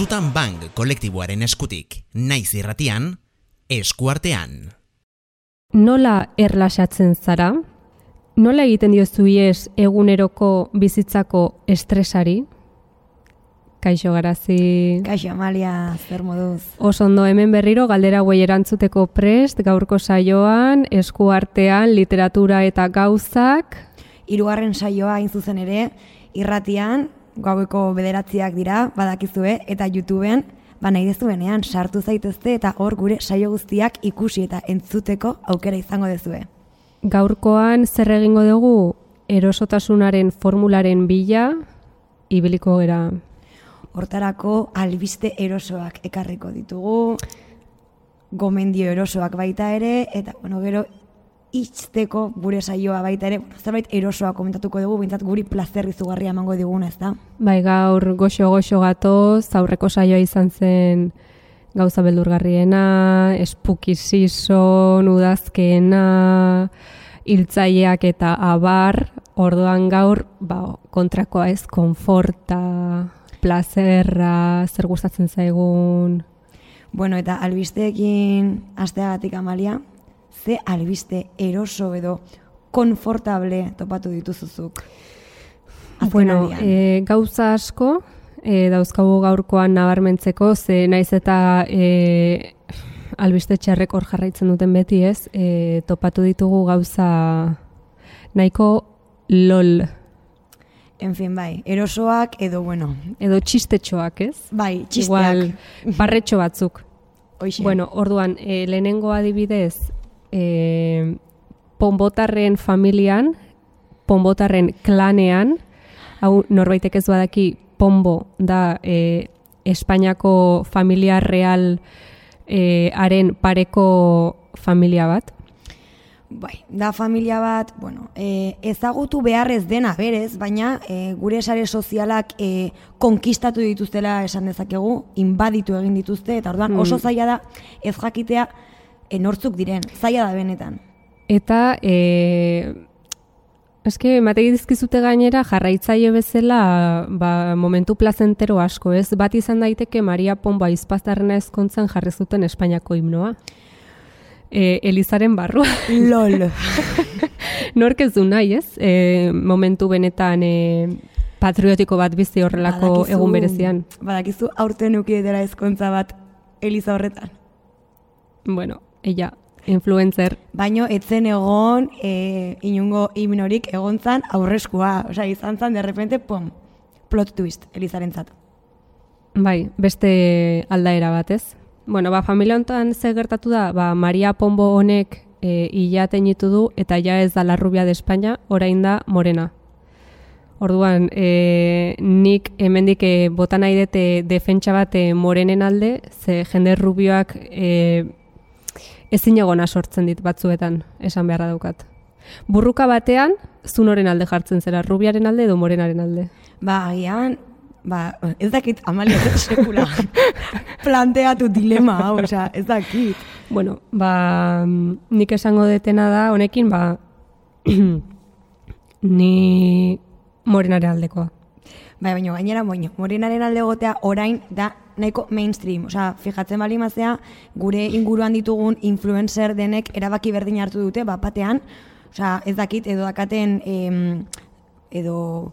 Zutan Bang kolektiboaren eskutik, naiz irratian, eskuartean. Nola erlasatzen zara? Nola egiten diozu ies eguneroko bizitzako estresari? Kaixo garazi. Kaixo Amalia, zer moduz. Oso ondo hemen berriro galdera guai erantzuteko prest gaurko saioan, eskuartean, literatura eta gauzak. Hirugarren saioa hain zuzen ere, irratian, gaueko bederatziak dira, badakizue, eta YouTubeen, ba nahi dezuenean, sartu zaitezte eta hor gure saio guztiak ikusi eta entzuteko aukera izango dezue. Gaurkoan zer egingo dugu erosotasunaren formularen bila, ibiliko gera. Hortarako albiste erosoak ekarriko ditugu, gomendio erosoak baita ere, eta bueno, gero itzteko gure saioa baita ere, zerbait erosoa komentatuko dugu, bintzat guri plazer izugarria emango diguna, ez da? Bai, gaur goxo-goxo gatoz, aurreko saioa izan zen gauza beldurgarriena, espuki season, udazkena, hiltzaileak eta abar, orduan gaur, ba, kontrakoa ez, konforta, plazerra, zer gustatzen zaigun. Bueno, eta albisteekin asteagatik amalia, ze albiste eroso edo konfortable topatu dituzuzuk? Bueno, e, gauza asko, e, dauzkagu gaurkoan nabarmentzeko, ze naiz eta e, albiste txarrek hor jarraitzen duten beti ez, e, topatu ditugu gauza nahiko lol. En fin, bai, erosoak edo, bueno. Edo txistetxoak, ez? Bai, txisteak. Igual, barretxo batzuk. Hoixe. Bueno, orduan, e, lehenengo adibidez, e, ponbotarren familian, ponbotarren klanean, hau norbaitek ez badaki, ponbo da e, Espainiako familia real e, haren pareko familia bat. Bai, da familia bat, bueno, e, ezagutu beharrez dena berez, baina e, gure sare sozialak e, konkistatu dituztela esan dezakegu, inbaditu egin dituzte, eta orduan oso zaila da ez jakitea enortzuk diren, zaila da benetan. Eta, e, eske, emategi dizkizute gainera, jarraitzaile bezala, ba, momentu plazentero asko, ez? Bat izan daiteke Maria Pombo aizpaztarrena ezkontzan jarri zuten Espainiako himnoa. E, Elizaren barrua. LOL. Nork ez du nahi, ez? E, momentu benetan e, patriotiko bat bizi horrelako Badakizu- egun berezian. Badakizu aurten eukidetera ezkontza bat Eliza horretan. Bueno, ella, influencer. Baino etzen egon e, inungo himnorik egontzan aurreskua. Osea, izan zan, de repente, pum, plot twist, Elizarentzat. Bai, beste aldaera bat, ez? Bueno, ba, familia honetan ze gertatu da, ba, Maria Pombo honek e, ila teinitu du, eta ja ez da la rubia de España, orain da morena. Orduan, e, nik hemendik e, bota nahi dute defentsa bat e, morenen alde, ze jende rubioak e, ezin egona sortzen dit batzuetan, esan beharra daukat. Burruka batean, zunoren alde jartzen zera, rubiaren alde edo morenaren alde. Ba, agian, ba, ez dakit amalia sekula planteatu dilema hau, osea, ez dakit. Bueno, ba, nik esango detena da, honekin, ba, ni morenare aldekoa. Bai, baina gainera, baino, morenaren alde egotea orain da nahiko mainstream. Osea, fijatzen bali mazea, gure inguruan ditugun influencer denek erabaki berdin hartu dute, bat batean, osea, ez dakit, edo dakaten, em, edo,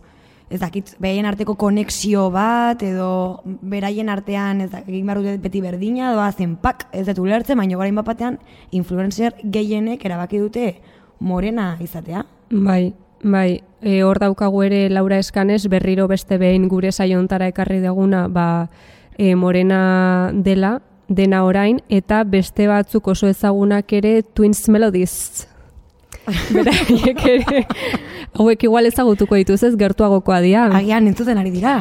ez dakit, behaien arteko konexio bat, edo beraien artean, ez dakit, egin dute beti berdina, doa zenpak, ez dut ulertzen, baina orain bat batean, influencer gehienek erabaki dute morena izatea. Bai, bai, e, hor daukagu ere Laura Eskanes berriro beste behin gure saiontara ekarri deguna, ba, e, morena dela, dena orain, eta beste batzuk oso ezagunak ere Twins Melodies. Beraiek ere, hauek igual ezagutuko dituz ez, gertuagokoa dira. Agian entzuten ari dira.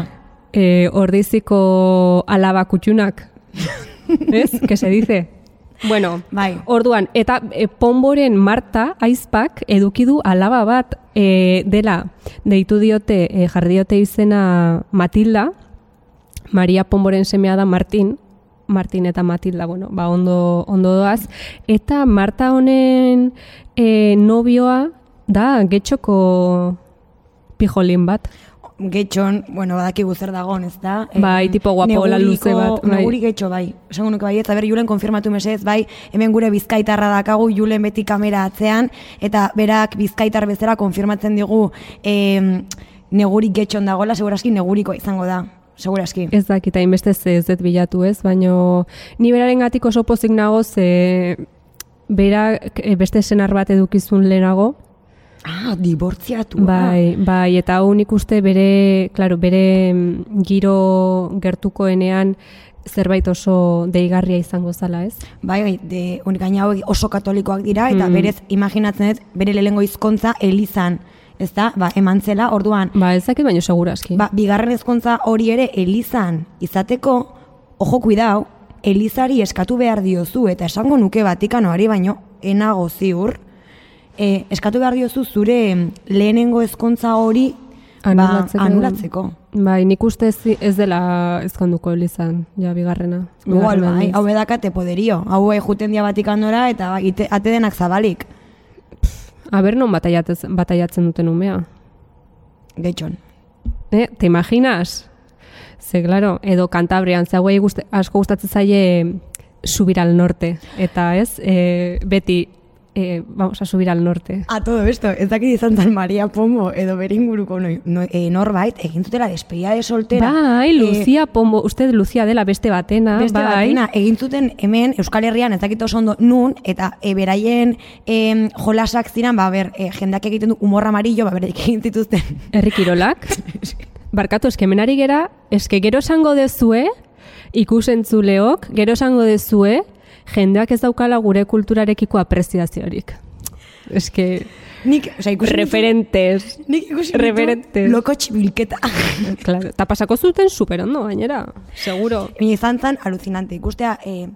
e, ordiziko alaba kutxunak. ¿Ez? Que se dice? Bueno, Bai. orduan, eta e, Ponboren Marta aizpak eduki du alaba bat e, dela, deitu diote, e, jarri diote izena Matilda, Maria Ponboren semea da Martin, Martin eta Matilda, bueno, ba ondo, ondo doaz, eta Marta honen e, nobioa da getxoko pijolin bat. getxon, bueno, badakigu zer dagon, ez da? Bai, tipo guapola luze bat, bai. Neguri getxo, bai. Esango nuke bai, eta ber, Julen konfirmatu mesez, bai, hemen gure bizkaitarra dakagu, Julen beti kamera atzean, eta berak bizkaitar bezala konfirmatzen digu eh, neguri getxon dagoela, seguraski neguriko izango da. Seguraski. Ez dakit, hainbeste ze ez dut bilatu ez, baino ni beraren gatik oso pozik nago ze bera eh, beste senar bat edukizun lehenago, Ah, dibortziatu. Bai, bai, eta hau nik uste bere, claro, bere mm, giro gertukoenean zerbait oso deigarria izango zala, ez? Bai, bai, de, gaina oso katolikoak dira, eta Mm. berez imaginatzen dut, bere lehengo hizkontza elizan, ez da, ba, eman zela, orduan, Ba, ez dakit baino seguraski. ba, bigarren ezkontza hori ere elizan izateko, ojo kuidau, elizari eskatu behar diozu, eta esango nuke Vatikanoari baino, enago ziur, e, eskatu behar diozu zure lehenengo ezkontza hori ba, Anulatzeko. anulatzeko. Bai, nik uste ez, ez dela ezkonduko elizan, ja, bigarrena. Igual, bai, hau edakate poderio. Hau juten dia Vatikanora eta ate denak zabalik. Aber non bataiatzen, duten umea. Getxon. Eh, te imaginas? Ze, claro, edo Kantabrian, ze guste, asko gustatzen zaie subir al norte. Eta ez, e, beti, e, vamos a subir al norte. A todo esto, ez dakit izan zen Maria Pombo edo beringuruko no, no, e, norbait, egin zutela despedida de soltera. Bai, eh, Lucia Pombo, uste Lucia dela beste batena, Beste bai. batena, egin zuten hemen Euskal Herrian ez dakit oso ondo nun, eta e, beraien e, jolasak ziren, ba, ber, e, jendeak egiten du humor amarillo, ba, beraik egin zituzten. Herri kirolak. Barkatu, eske hemen ari gera, eske gero esango dezue, ikusentzuleok, gero esango dezue, jendeak ez daukala gure kulturarekiko apreziaziorik. Eske, Nik, osea, ikusi ditut- referentes. Nik ikusi Referentes. loko txibilketa. Claro, eta pasako zuten super ondo, gainera, seguro. Baina izan zen alucinante. Ikustea, e,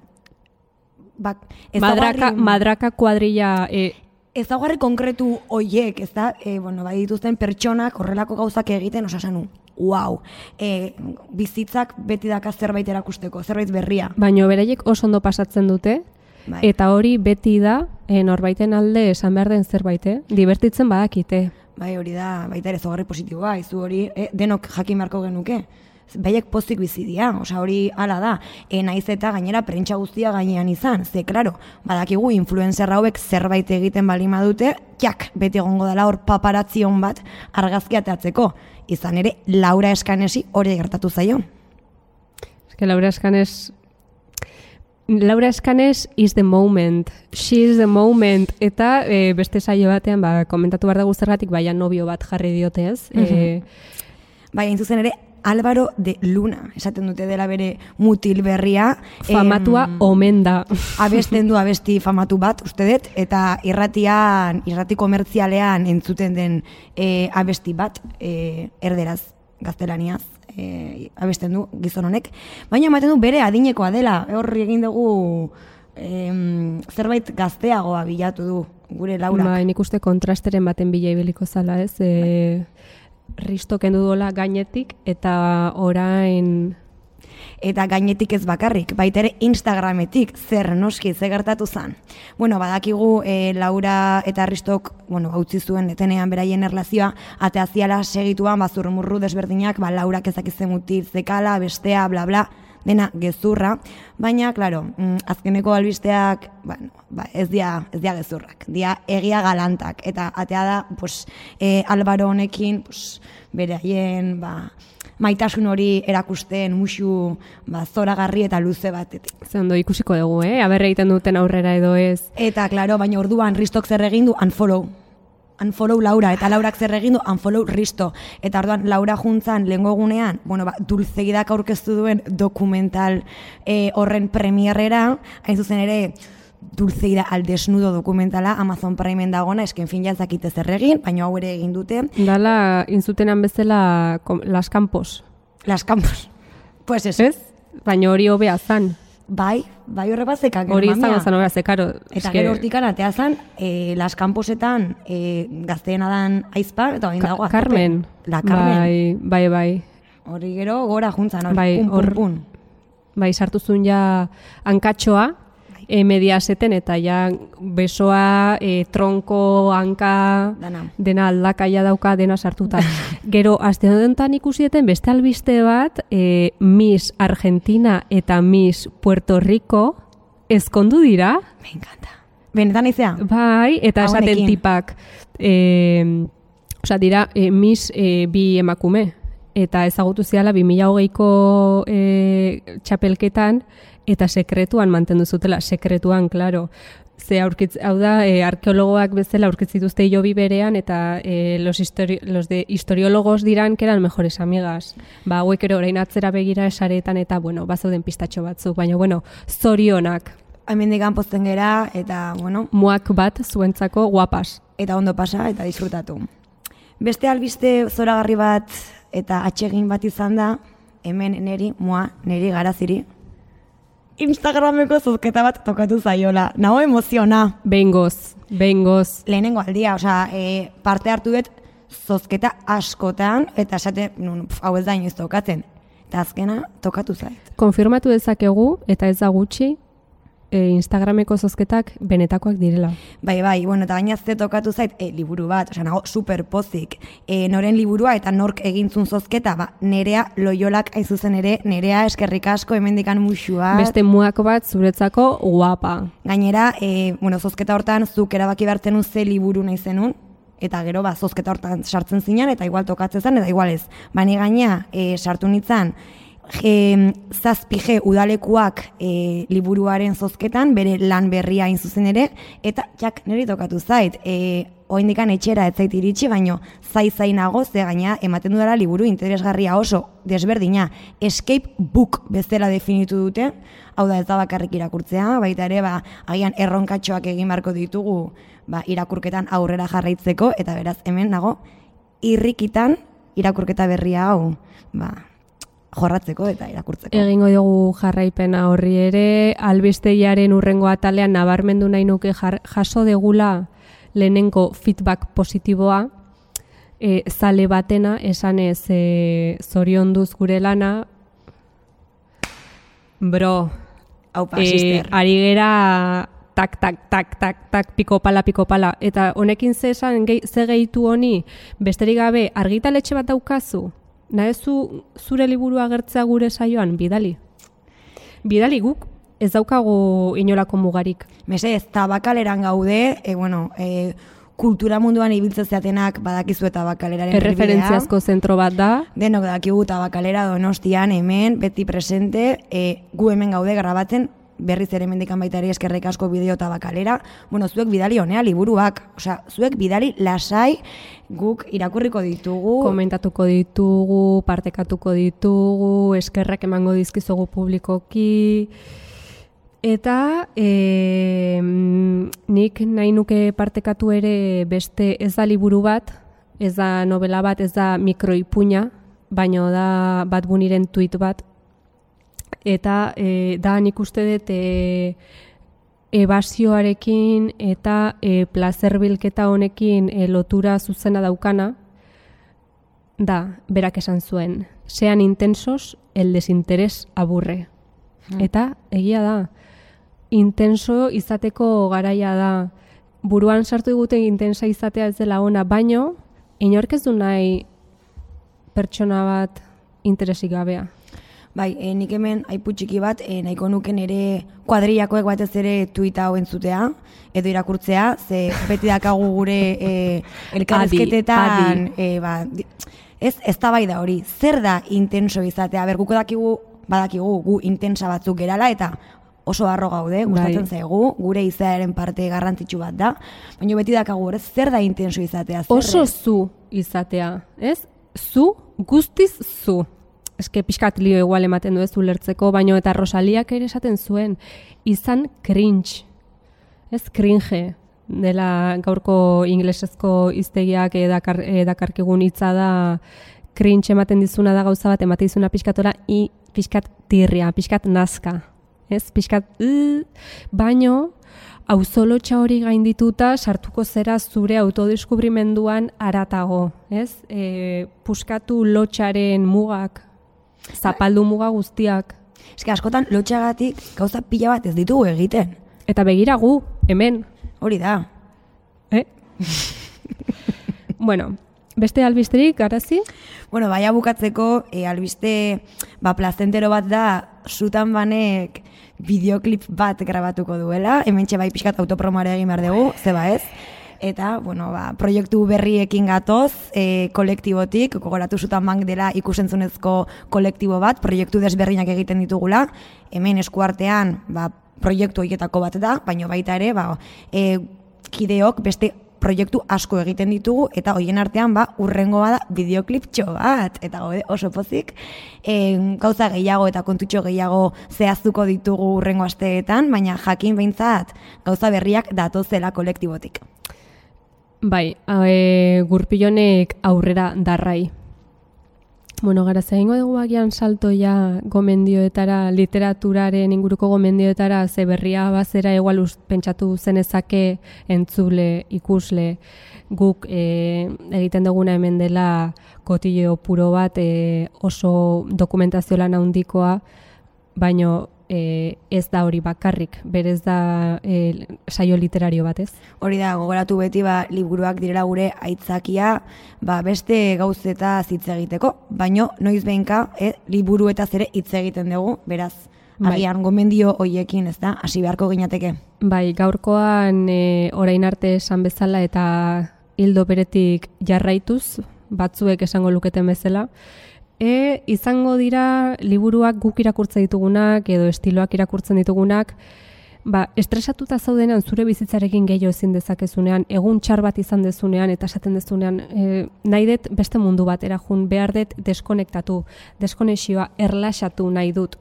bak, Madraka, ezaugarri- madraka kuadrilla, e, ezaugarri konkretu hoiek, ez da, e, bueno, bai dituzten pertsonak horrelako gauzak egiten, osasanu, wow, e, bizitzak beti daka zerbait erakusteko, zerbait berria. baino beraiek oso ondo pasatzen dute, Bai. eta hori beti da, e, norbaiten alde esan behar den zerbait, eh? Divertitzen badakite. Bai, hori da, baita ere ezaugarri positiboa, izu hori, e, denok jakin beharko genuke. Baiek pozik bizi dira, osea hori hala da. E, naiz eta gainera prentsa guztia gainean izan, ze claro, badakigu influencer hauek zerbait egiten bali badute, jak, beti egongo dela hor paparatzion bat argazki ateatzeko. Izan ere, Laura Eskanesi hori gertatu zaio. Eske Laura Eskanes Laura Eskanes is the moment. She is the moment. Eta e, beste saio batean, ba, komentatu behar dugu zergatik, baina nobio bat jarri diote ez. E, Bai, hain zuzen ere, Álvaro de Luna, esaten dute dela bere mutil berria. famatua Em, omen da. abesten du abesti famatu bat, uste dut, eta irratian, irrati komertzialean entzuten den e, abesti bat, e, erderaz, gaztelaniaz, e, abesten du gizon honek. Baina ematen du bere adinekoa dela, horri egin dugu em, zerbait gazteagoa bilatu du gure Laura. Bai, nik uste kontrasteren baten bila ibiliko zala, ez? E, Risto kendu dola gainetik eta orain Eta gainetik ez bakarrik, baita ere Instagrametik zer noski ze gertatu zan. Bueno, badakigu e, Laura eta Ristok, bueno, utzi zuen etenean beraien erlazioa, ateaziala segituan bazurrumurru desberdinak, ba, Laurak ezakizen mutil zekala, bestea, bla bla, dena gezurra, baina, claro, mm, azkeneko albisteak, bueno, ba, ez dia, ez dia gezurrak, dia egia galantak, eta atea da, pues, e, Albaro honekin, pues, beraien, ba, maitasun hori erakusten musu ba, zoragarri eta luze batetik. ze ondo ikusiko dugu, eh? Aber egiten duten aurrera edo ez. Eta, klaro, baina orduan Ristok zer egin du unfollow. Unfollow Laura, eta Laurak zer egin du unfollow Risto. Eta orduan Laura juntzan lehengo egunean, bueno, ba, dulzegidak aurkeztu duen dokumental eh, horren premierrera, hain zuzen ere, dulzeida al desnudo dokumentala Amazon Primen dagona, esken fin jantzakite zer egin, baina hau ere egin dute, Dala, intzutenan bezala Las Campos, Las Campos. Pues eso. ez? Baina hori hobea zan. Bai, bai horre bat zekak. Hori mamia. izango zan hobea, ze, karo. Eta gero hortikan atea zan, e, las kamposetan e, gazteena dan aizpa, eta hain Ka- dago aztope. Carmen. La Carmen. Bai, bai, bai. Hori gero gora juntzan, hori, Bai, pun, hor- pun. Bai, sartu zuen ja hankatxoa, e, mediaseten eta ja besoa, e, tronko, hanka, Dana. dena aldakaia dauka, dena sartuta. Gero, aste honetan ikusieten beste albiste bat, e, Miss Argentina eta Miss Puerto Rico ezkondu dira, Me encanta. Benetan izea? bai, eta esaten tipak, e, osea, dira, e, Miss e, bi emakume, eta ezagutu ziala 2008ko e, txapelketan, eta sekretuan mantendu zutela, sekretuan, claro. Ze aurkitz, hau da, e, arkeologoak bezala aurkitz dituzte jobi berean, eta e, los, histori, los de historiólogos diran que eran mejores amigas. Ba, hauek ere orain atzera begira esaretan, eta, bueno, bazauden pistatxo batzuk, baina, bueno, zorionak, Hemendik pozten gera eta, bueno, muak bat zuentzako guapas. eta ondo pasa eta disfrutatu. Beste albiste zoragarri bat eta atsegin bat izan da, hemen neri, mua, neri garaziri, Instagrameko zuzketa bat tokatu zaiola. Nago emoziona. Behingoz, behingoz. Lehenengo aldia, osea, e, parte hartu dut zozketa askotan, eta esate, nun, pf, hau ez da inoiz tokatzen. Eta azkena, tokatu zait. Konfirmatu dezakegu, eta ez da gutxi, e, Instagrameko zozketak benetakoak direla. Bai, bai, bueno, eta gaina ze tokatu zait, e, liburu bat, osea, nago super pozik. E, noren liburua eta nork egintzun zozketa, ba, nerea loiolak hain zuzen ere, nerea eskerrik asko hemendikan musua. Beste muak bat zuretzako guapa. Gainera, e, bueno, zozketa hortan zuk erabaki behartzen ze liburu nahi zenun, eta gero ba, zozketa hortan sartzen zinan, eta igual tokatzen zen, eta igual ez. Bani gaina, e, sartu nitzan, e, zazpige udalekuak e, liburuaren zozketan, bere lan berria hain zuzen ere, eta jak niri tokatu zait, e, oindikan etxera ez zait iritsi, baino zai zainago ze gaina ematen dudala liburu interesgarria oso desberdina. Escape book bezala definitu dute, hau da ez da bakarrik irakurtzea, baita ere ba, agian erronkatxoak egin beharko ditugu ba, irakurketan aurrera jarraitzeko, eta beraz hemen nago irrikitan irakurketa berria hau ba, jorratzeko eta irakurtzeko. Egingo dugu jarraipena horri ere, albisteiaren urrengo atalean nabarmendu nahi nuke jar, jaso degula lehenengo feedback positiboa, e, zale batena, esanez e, zorionduz gure lana, bro, Haupa, e, ari gera tak, tak, tak, tak, tak, pikopala, pikopala. Eta honekin ze esan, gehi, ze gehitu honi, besterik gabe, argitaletxe bat daukazu, nahezu zure liburu agertzea gure saioan, bidali. Bidali guk, ez daukagu inolako mugarik. Mese, ez tabakaleran gaude, e, bueno, e, kultura munduan ibiltzen zeatenak badakizu eta bakaleraren Erreferentziazko zentro bat da, Denok dakigu tabakalera donostian, hemen, beti presente, e, gu hemen gaude grabatzen, berriz ere mendikan baita ere eskerrik asko bideo tabakalera. Bueno, zuek bidali honea liburuak, osea, zuek bidali lasai guk irakurriko ditugu. komentatuko ditugu, partekatuko ditugu, eskerrak emango dizkizugu publikoki, Eta e, nik nahi nuke partekatu ere beste ez da liburu bat, ez da novela bat, ez da mikroipuña, baino da bat buniren tuit bat. Eta e, da nik uste dut e, ebasioarekin eta e, placer bilketa honekin e, lotura zuzena daukana, da, berak esan zuen, sean intensos, el desinteres aburre. Eta egia da, intenso izateko garaia da, buruan sartu digute intensa izatea ez dela ona, baino, inork ez du nahi pertsona bat interesik gabea. Bai, e, nik hemen aipu txiki bat, e, nahiko nuken ere kuadrillakoek batez ere tuita hau entzutea, edo irakurtzea, ze beti dakagu gure e, elkarrezketetan, Adi, e, ba, ez, ez da bai da hori, zer da intenso izatea, ber, guko dakigu, badakigu, gu intensa batzuk gerala, eta oso harro gaude, gustatzen Bai. zaigu, gure izaeren parte garrantzitsu bat da, baina beti dakagu, ez, zer da intenso izatea, zer Oso zu izatea, ez? Zu, guztiz zu. Eske pixkat lio igual ematen du ez ulertzeko, baino eta Rosaliak ere esaten zuen, izan cringe. Ez cringe dela gaurko inglesezko hiztegiak edakar, edakarkigun hitza da cringe ematen dizuna da gauza bat, ematen dizuna pixkatora i pixkat tirria, pixkat nazka. Ez, pixkat, "Uh", baino, auzolotxa hori gaindituta sartuko zera zure autodeskubrimenduan aratago, ez? E, puskatu lotxaren mugak, zapaldu muga guztiak. Eske askotan lotxagatik gauza pila bat ez ditugu egiten. Eta begira gu, hemen, Hori da. eh? bueno, beste albisterik, garazi? Bueno, baia bukatzeko, e, albiste, ba, plazentero bat da, zutan banek bideoklip bat grabatuko duela, hemen bai pixkat autopromoare egin behar dugu, zeba ez? Eta, bueno, ba, proiektu berriekin gatoz, e, kolektibotik, gogoratu zutan bank dela ikusentzunezko kolektibo bat, proiektu desberdinak egiten ditugula, hemen eskuartean, ba, proiektu horietako bat da, baina baita ere, ba, e, kideok beste proiektu asko egiten ditugu eta hoien artean ba urrengoa da bideokliptxo bat eta gaude oso pozik e, gauza gehiago eta kontutxo gehiago zehaztuko ditugu urrengo asteetan baina jakin behintzat gauza berriak datozela kolektibotik. Bai, e, gurpilonek aurrera darrai. Bueno, gara zehingo dugu agian salto ja gomendioetara, literaturaren inguruko gomendioetara, ze berria bazera egual pentsatu zenezake entzule, ikusle, guk e, egiten duguna hemen dela kotillo puro bat e, oso dokumentazio lan handikoa, baino e, ez da hori bakarrik, berez da e, saio literario bat ez? Hori da, gogoratu beti ba, liburuak direla gure aitzakia ba, beste gauzeta hitz egiteko, baino noiz behinka eh, liburuetaz ere hitz egiten dugu, beraz, Bai. agian gomendio hoiekin, ez da, hasi beharko ginateke. Bai, gaurkoan e, orain arte esan bezala eta hildo beretik jarraituz, batzuek esango luketen bezala, e, izango dira liburuak guk irakurtzen ditugunak edo estiloak irakurtzen ditugunak, ba, estresatuta zaudenean zure bizitzarekin gehiago ezin dezakezunean, egun txar bat izan dezunean eta esaten dezunean, e, nahi dut beste mundu bat erajun, behar dut deskonektatu, deskonexioa erlaxatu nahi dut.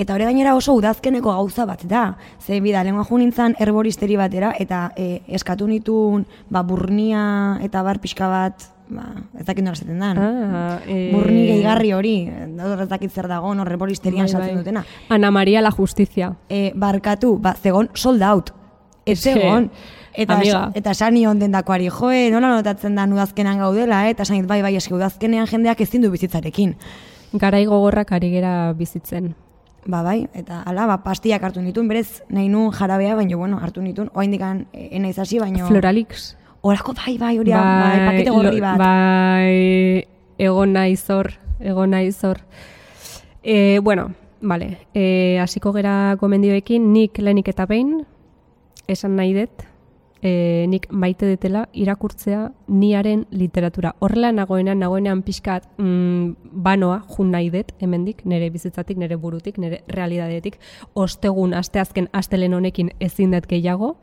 Eta hori gainera oso udazkeneko gauza bat da. Ze bida, lengua jo nintzen herboristeri batera, eta e, eskatu nitun ba, burnia eta bar pixka bat, ba, ez dakit nola esaten dan. Ah, e, Burni gehigarri hori, ez dakit zer dago, no, herboristerian Bai, saltzen bai. dutena. Ana Maria la Justizia. E, barkatu, ba, zegon sold out. Ez zegon. Eta, amiga. eta esan nion dendakoari, joe, nola notatzen da udazkenean gaudela, eh? eta esan dit, bai, bai, eski udazkenean jendeak ezin du bizitzarekin. Garai gogorrak ari gera bizitzen. Ba, bai, eta ala, ba, pastiak hartu nituen, berez, nahi nun jarabea, baina, bueno, hartu nituen, oa indikan, ena izasi, baina... Floralix. Horako, bai, bai, hori, bai, pakete gorri bat. Bai, egon naiz hor, egon naiz hor. E, bueno, vale, e, hasiko gera gomendioekin, nik lehenik eta behin, esan nahi dut, e, nik maite detela irakurtzea niaren literatura. Horrela nagoenan, nagoenean pixkat mm, banoa jun nahi dut, hemendik, nire bizitzatik, nire burutik, nire realidadetik, ostegun, asteazken, astelen honekin ezin dut gehiago,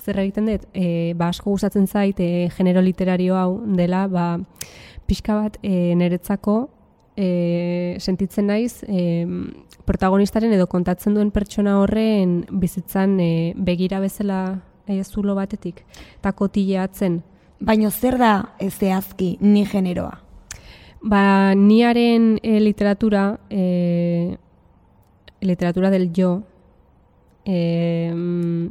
zer egiten dut, e, ba, asko gustatzen zait, e, genero literario hau dela, ba, pixka bat e, niretzako e, sentitzen naiz e, protagonistaren edo kontatzen duen pertsona horren bizitzan e, begira bezala e, zulo batetik, eta kotileatzen. Baina zer da zehazki ni generoa? Ba, niaren e, literatura, e, literatura del jo, e,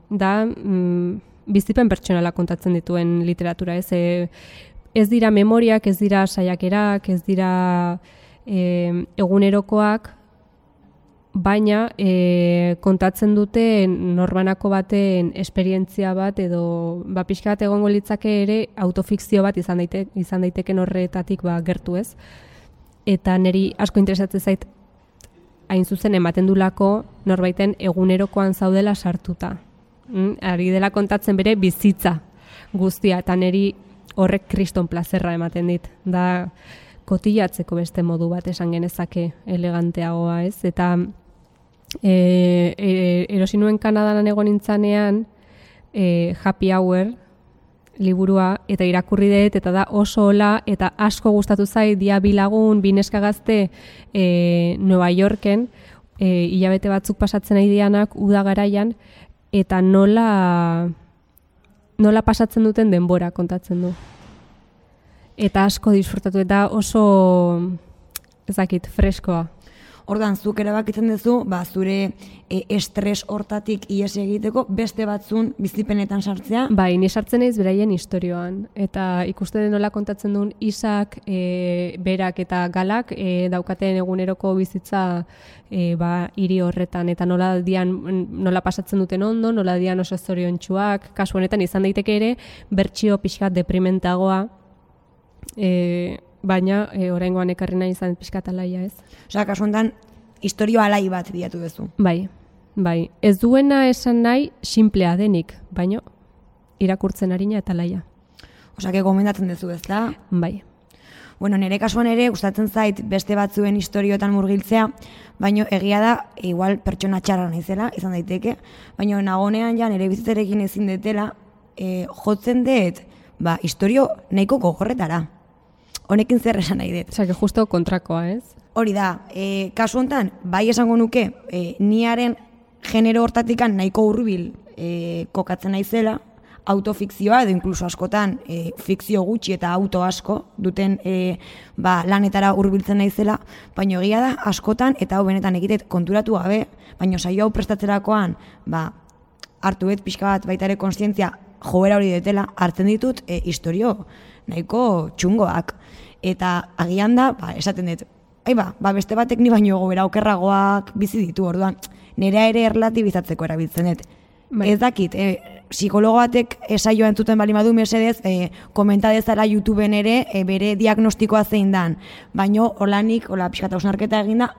da mm, bizipen pertsonala kontatzen dituen literatura, ez? E, ez dira memoriak, ez dira saiakerak, ez dira e, egunerokoak, baina e, kontatzen dute norbanako baten esperientzia bat edo ba pixka bat egongo litzake ere autofikzio bat izan daite izan daiteken horretatik ba gertu ez eta neri asko interesatzen zait hain zuzen ematen dulako norbaiten egunerokoan zaudela sartuta. Mm, ari dela kontatzen bere bizitza guztia eta neri horrek kriston plazerra ematen dit. Da kotilatzeko beste modu bat esan genezake eleganteagoa, ez? Eta e, e, erosi nuen Kanadan egon nintzanean e, Happy Hour liburua eta irakurri dut eta da oso hola eta asko gustatu zait dia bilagun bineska gazte e, Nueva Yorken e, hilabete batzuk pasatzen ari dianak uda garaian eta nola nola pasatzen duten denbora kontatzen du. Eta asko disfrutatu eta oso ez dakit freskoa. Ordan zuk erabakitzen duzu, ba, zure e, estres hortatik ies egiteko beste batzun bizipenetan sartzea. Bai, ni sartzen naiz beraien istorioan. Eta ikusten nola kontatzen duen Isak, e, berak eta galak e, daukaten eguneroko bizitza e, ba, hiri horretan. Eta nola dian nola pasatzen duten ondo, nola dian oso zoriontsuak, kasu honetan izan daiteke ere bertsio pixkat deprimentagoa. E, baina e, oraingoan ekarri nahi izan pixkat alaia ez. Osea, kasu honetan, historio alai bat diatu duzu. Bai, bai. Ez duena esan nahi simplea denik, baino irakurtzen harina eta laia. Que gomendatzen duzu ez da? Bai. Bueno, nire kasuan ere gustatzen zait beste batzuen istoriotan murgiltzea, baino egia da, igual pertsona txarra naizela, izan daiteke, baino nagonean ja nire bizitzarekin ezin detela, e, jotzen dut, ba, historio nahiko gogorretara. Honekin zer esan nahi dut. Osea, que justo kontrakoa, ez? Hori da, e, kasu hontan, bai esango nuke, e, niaren genero hortatikan nahiko hurbil e, kokatzen naizela, autofikzioa edo inkluso askotan e, fikzio gutxi eta auto asko duten e, ba, lanetara hurbiltzen naizela, baina egia da askotan eta hau benetan egitet konturatu gabe, baina saio hau prestatzerakoan ba, hartu bet pixka bat baita ere konstientzia joera hori detela, hartzen ditut e, historio nahiko txungoak. Eta agian da, ba, esaten dut, ai ba, ba beste batek ni baino gobera okerragoak bizi ditu, orduan, nerea ere erlatibizatzeko erabiltzen dut. Bai. Ez dakit, e, psikologo batek esaioa entzuten bali madu mesedez, e, komenta dezala YouTubeen ere e, bere diagnostikoa zein dan. Baino, holanik, hola pixkata osnarketa eginda,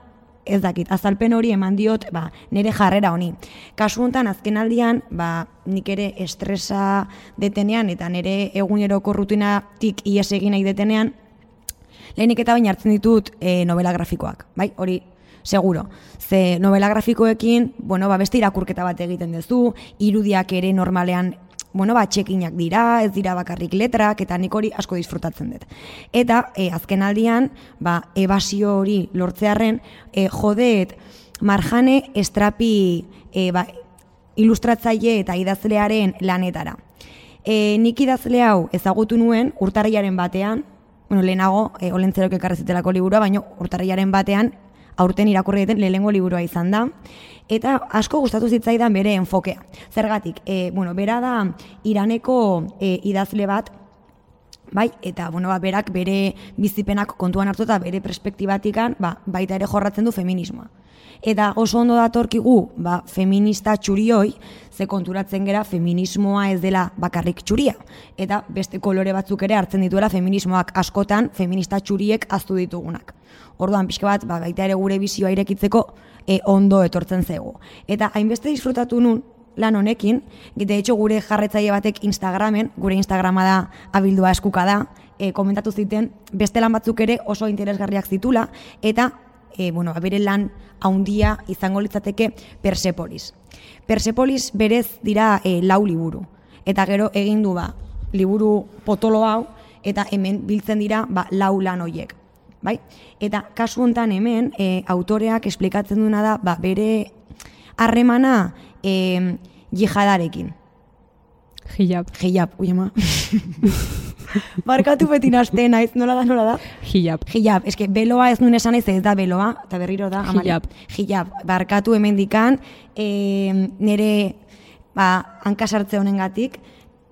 ez dakit, azalpen hori eman diot, ba, nire jarrera honi. Kasu honetan, azken aldian, ba, nik ere estresa detenean, eta nire eguneroko rutinatik ies egin nahi detenean, lehenik eta baina hartzen ditut e, novela grafikoak, bai? Hori seguro. Ze novela grafikoekin, bueno, ba, beste irakurketa bat egiten duzu, irudiak ere normalean bueno, ba, txekinak dira, ez dira bakarrik letrak, eta nik hori asko disfrutatzen dut. Eta, e, azken aldian, ba, ebasio hori lortzearen, e, jodeet, marjane estrapi e, ba, ilustratzaile eta idazlearen lanetara. E, nik idazle hau ezagutu nuen urtarriaren batean, bueno, lehenago, e, olentzerok ekarrezitelako liburua, baina urtarriaren batean, aurten irakurri duten lehengo liburua izan da. Eta asko gustatu zitzaidan bere enfokea. Zergatik, e, bueno, bera da iraneko e, idazle bat, bai, eta bueno, ba, berak bere bizipenak kontuan hartu eta bere perspektibatikan ba, baita ere jorratzen du feminismoa. Eta oso ondo datorkigu ba, feminista txurioi, ze konturatzen gera feminismoa ez dela bakarrik txuria. Eta beste kolore batzuk ere hartzen dituela feminismoak askotan feminista txuriek aztu ditugunak. Orduan pixka bat, ba, baita ere gure bizioa irekitzeko e, ondo etortzen zego. Eta hainbeste disfrutatu nun lan honekin, de hecho gure jarretzaile batek Instagramen, gure Instagrama da abildua eskuka da, e, komentatu ziten beste lan batzuk ere oso interesgarriak zitula, eta e, bueno, bere lan haundia izango litzateke Persepolis. Persepolis berez dira e, lau liburu. Eta gero egin du ba, liburu potolo hau, eta hemen biltzen dira ba, lau lan hoiek. Bai? Eta kasu hontan hemen e, autoreak esplikatzen duena da ba, bere harremana e, jihadarekin. Hijab. Hijab, ui ama. Barkatu beti nazte naiz, nola da, nola da? Hijab. Hijab, eske beloa ez nuen esan ez ez da beloa, eta berriro da. Amari. Hijab. Hijab, barkatu hemen dikan, e, nire ba, hankasartze honengatik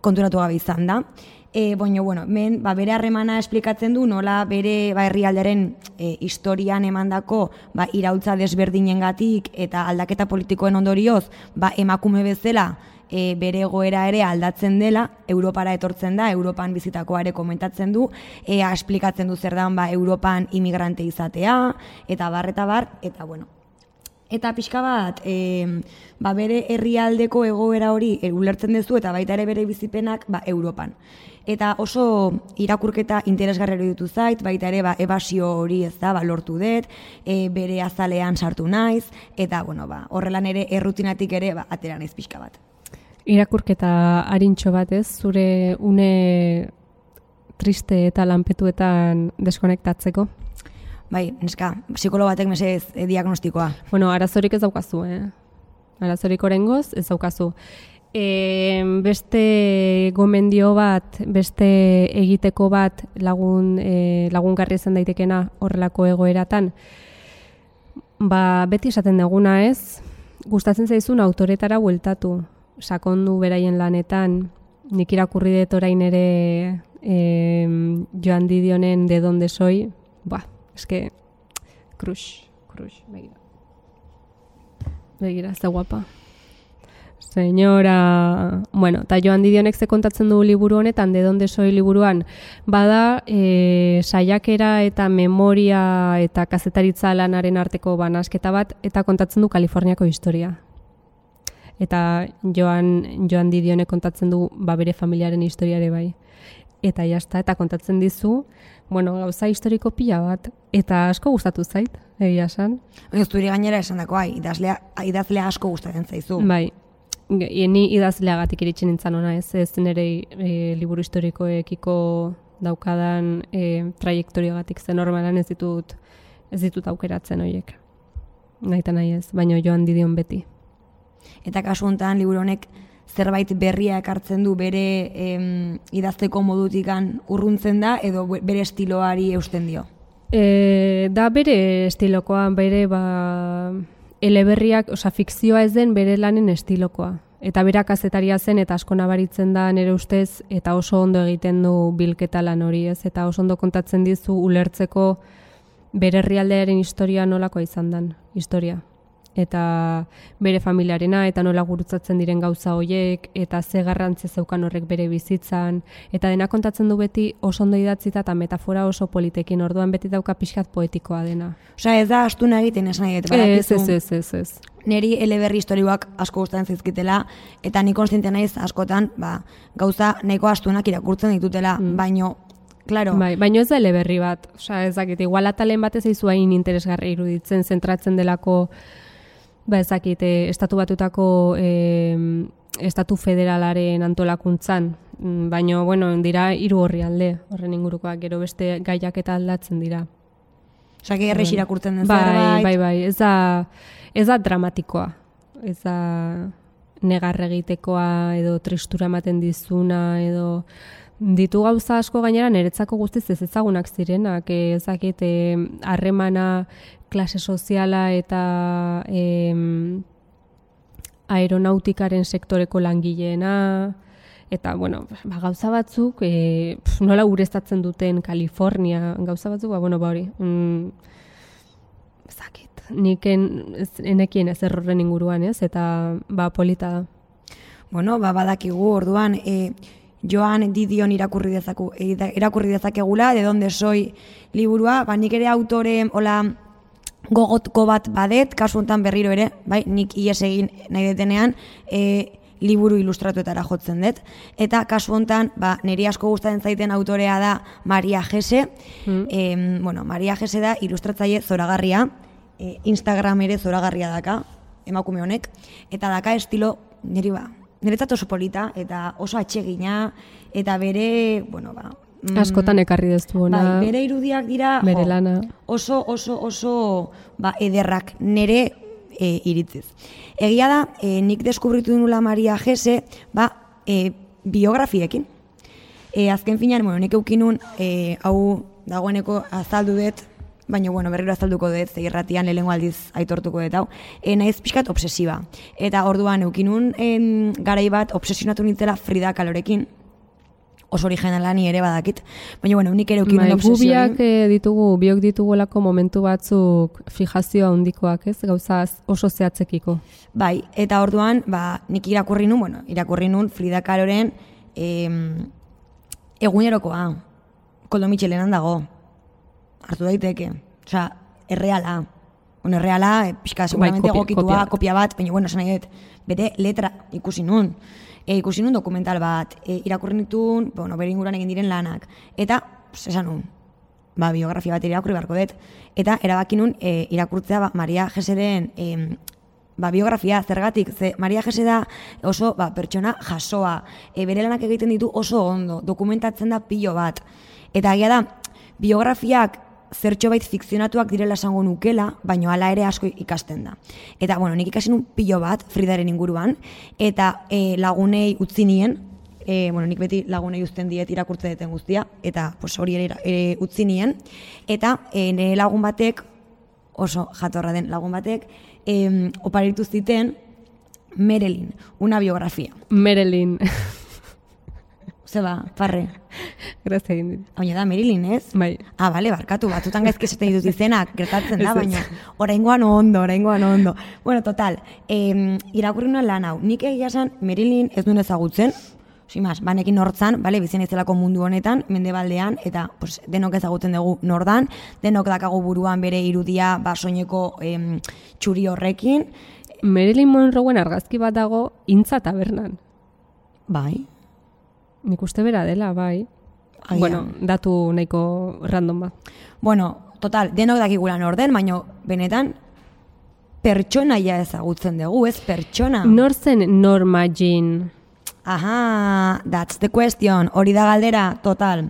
konturatu gabe izan da. E, Baina, bueno, men, ba, bere harremana esplikatzen du, nola bere ba, herrialderen e, historian emandako ba, iraultza desberdinengatik eta aldaketa politikoen ondorioz ba, emakume bezala e, bere egoera ere aldatzen dela, Europara etortzen da, Europan bizitakoa ere komentatzen du, ea esplikatzen du zer dan ba, Europan imigrante izatea, eta bar, eta bar, eta bueno, Eta pixka bat, e, ba bere herrialdeko egoera hori e, ulertzen duzu eta baita ere bere bizipenak ba, Europan. Eta oso irakurketa interesgarri ditu zait, baita ere ba, ebasio hori ez da, ba, lortu dut, e, bere azalean sartu naiz, eta bueno, ba, horrelan ere errutinatik ere ba, atera naiz pixka bat. Irakurketa harintxo batez, zure une triste eta lanpetuetan deskonektatzeko. Bai, neska, psikologo batek mesez e, diagnostikoa. Bueno, arazorik ez daukazu, eh? Arazorik orengoz ez daukazu. E, beste gomendio bat, beste egiteko bat lagun, e, lagungarri izan daitekena horrelako egoeratan. ba, beti esaten deguna ez, gustatzen zaizun autoretara bueltatu, sakondu beraien lanetan, nik irakurri dut orain ere e, joan didionen de donde soy, ba, eske, crush, crush, begira. Begira, ze guapa. Señora, bueno, eta joan didionek ze kontatzen du liburu honetan, de donde soy liburuan, bada e, saiakera eta memoria eta kazetaritza lanaren arteko banasketa bat, eta kontatzen du Kaliforniako historia. Eta joan, joan didionek kontatzen du ba bere familiaren historiare bai. Eta jazta, eta kontatzen dizu, bueno, gauza historiko pila bat, eta asko gustatu zait, egia esan. Ez zuri gainera esan dakoa, idazlea, idazlea asko gustatzen zaizu. Bai, ni idazleagatik iritsi nintzen ona ez, ez nire e, liburu historikoekiko daukadan e, trajektoriagatik zen normalan ez ditut ez ditut aukeratzen horiek. Naita nahi ez, baina joan didion beti. Eta kasu honetan liburu honek zerbait berria ekartzen du bere em, idazteko modutikan urruntzen da edo be- bere estiloari eusten dio. E, da bere estilokoa, bere ba, eleberriak, osea fikzioa ez den bere lanen estilokoa. Eta bera kazetaria zen eta asko nabaritzen da nere ustez eta oso ondo egiten du bilketa lan hori ez. Eta oso ondo kontatzen dizu ulertzeko bere herrialdearen historia nolakoa izan den, historia. Eta bere familiarena eta nola gurutzatzen diren gauza hoiek eta ze garrantzi zeukan horrek bere bizitzan. Eta dena kontatzen du beti oso ondo idatzita eta metafora oso politekin orduan beti dauka pixkat poetikoa dena. Osea, ez da astuna egiten esan nahi dut, Ez, ez, ez, ez, ez. Neri eleberri historioak asko gustatzen zaizkitela eta ni konstiente naiz askotan, ba, gauza nahiko astunak irakurtzen ditutela, baino claro, Bai, baina ez da eleberri bat, osea, ez dakit, igual atalen batez eizu hain interesgarri iruditzen, zentratzen delako, ba ez dakit, eh, estatu batutako eh, estatu federalaren antolakuntzan, Mm, baina, bueno, dira hiru horri alde, horren ingurukoak, gero beste gaiak eta aldatzen dira. osea, errex irakurtzen den Bai, zerbait. bai, bai, ez da, ez da dramatikoa, ez da negar egitekoa edo tristura ematen dizuna edo ditu gauza asko gainera niretzako guztiz ez ezagunak zirenak, eh, ez dakit eh, harremana klase soziala eta em, aeronautikaren sektoreko langileena, eta, bueno, ba, gauza batzuk, e, pf, nola ureztatzen duten Kalifornia, gauza batzuk, ba, bueno, ba hori, mm, zakit, nik en, ez, enekien ez errorren inguruan, ez, eta, ba, polita da. Bueno, ba, badakigu, orduan, e, Joan Didion irakurri dezaku, e, irakurri dezakegula, de donde soy liburua, ba, nik ere autore, hola, gogotko bat badet, kasu honetan berriro ere, bai, nik ies egin nahi detenean, e, liburu ilustratuetara jotzen dut. Eta kasu honetan, ba, niri asko gustatzen zaiten autorea da Maria Gese. Em, bueno, Maria Gese da ilustratzaile zoragarria, e, Instagram ere zoragarria daka, emakume honek, eta daka estilo, niri ba, niretzat oso polita, eta oso atsegina, eta bere, bueno, ba, mm, Askotan ekarri deztu ona, Bai, bere irudiak dira bere lana. oso oso oso ba, ederrak nere e, iritziz. Egia da, e, nik deskubritu nula Maria Gese, ba, e, biografiekin. E, azken finean, bueno, nik eukinun, e, hau dagoeneko azaldu dut, baina bueno, berriro azalduko dut, irratian lehengo aldiz aitortuko dut hau, e, naiz pixkat obsesiba. Eta orduan eukinun em, garai bat obsesionatu nintzela Frida Kalorekin, oso originala ni ere badakit. Baina bueno, nik ere eukinun Bai, obsesio hori. biak eh, ditugu, biok ditugulako momentu batzuk fijazioa handikoak, ez? Gauza oso zehatzekiko. Bai, eta orduan, ba, nik irakurri nun, bueno, irakurri nun Frida Kaloren em, egunerokoa, koldo mitxelenan dago, hartu daiteke, osea, erreala, bueno, erreala, e, pixka, seguramente Bai, kopia- egokitua, kopia. kopia bat, baina, bueno, esan nahi dut, bete letra ikusi nun, e, ikusi nun dokumental bat, e, irakurri nituen, bueno, bere inguruan egin diren lanak, eta, pues, esan nun, ba, biografia bat irakurri beharko dut, eta erabaki nun e, irakurtzea ba, Maria Jeseren em, ba, biografia zergatik, ze Maria Jese da oso ba, pertsona jasoa, e, bere lanak egiten ditu oso ondo, dokumentatzen da pilo bat. Eta agia da, biografiak zertxo bait fikzionatuak direla esango nukela, baino hala ere asko ikasten da. Eta, bueno, nik ikasi nun pilo bat Fridaren inguruan, eta e, lagunei utzi nien, e, bueno, nik beti lagunei uzten diet irakurtze deten guztia, eta pues, hori ere, ere utzi nien, eta e, nire lagun batek oso jatorra den lagun batek, em, oparitu ziten Merelin, una biografia. Merelin. Zeba, parre. Grazia egin dit. Baina da, Merilin, ez? Bai. Ah, bale, barkatu, batzutan gaizki esaten ditut izenak, gertatzen da, baina oraingoan ondo, oraingoan ondo. Bueno, total, eh, irakurri nuen lan hau, nik egia esan Merilin ez duen ezagutzen, Simas, banekin hortzan, bale, bizen izelako mundu honetan, mendebaldean, eta pues, denok ezagutzen dugu nordan, denok dakagu buruan bere irudia, ba, soineko em, txuri horrekin, Marilyn Monroeen argazki bat dago intza tabernan. bai, Nik uste bera dela, bai. Agian. Bueno, datu nahiko random bat. Bueno, total, denok dakigula norden, baino benetan pertsonaia ezagutzen dugu, ez pertsona. Nor zen Norma Jean? Aha, that's the question. Hori da galdera, total.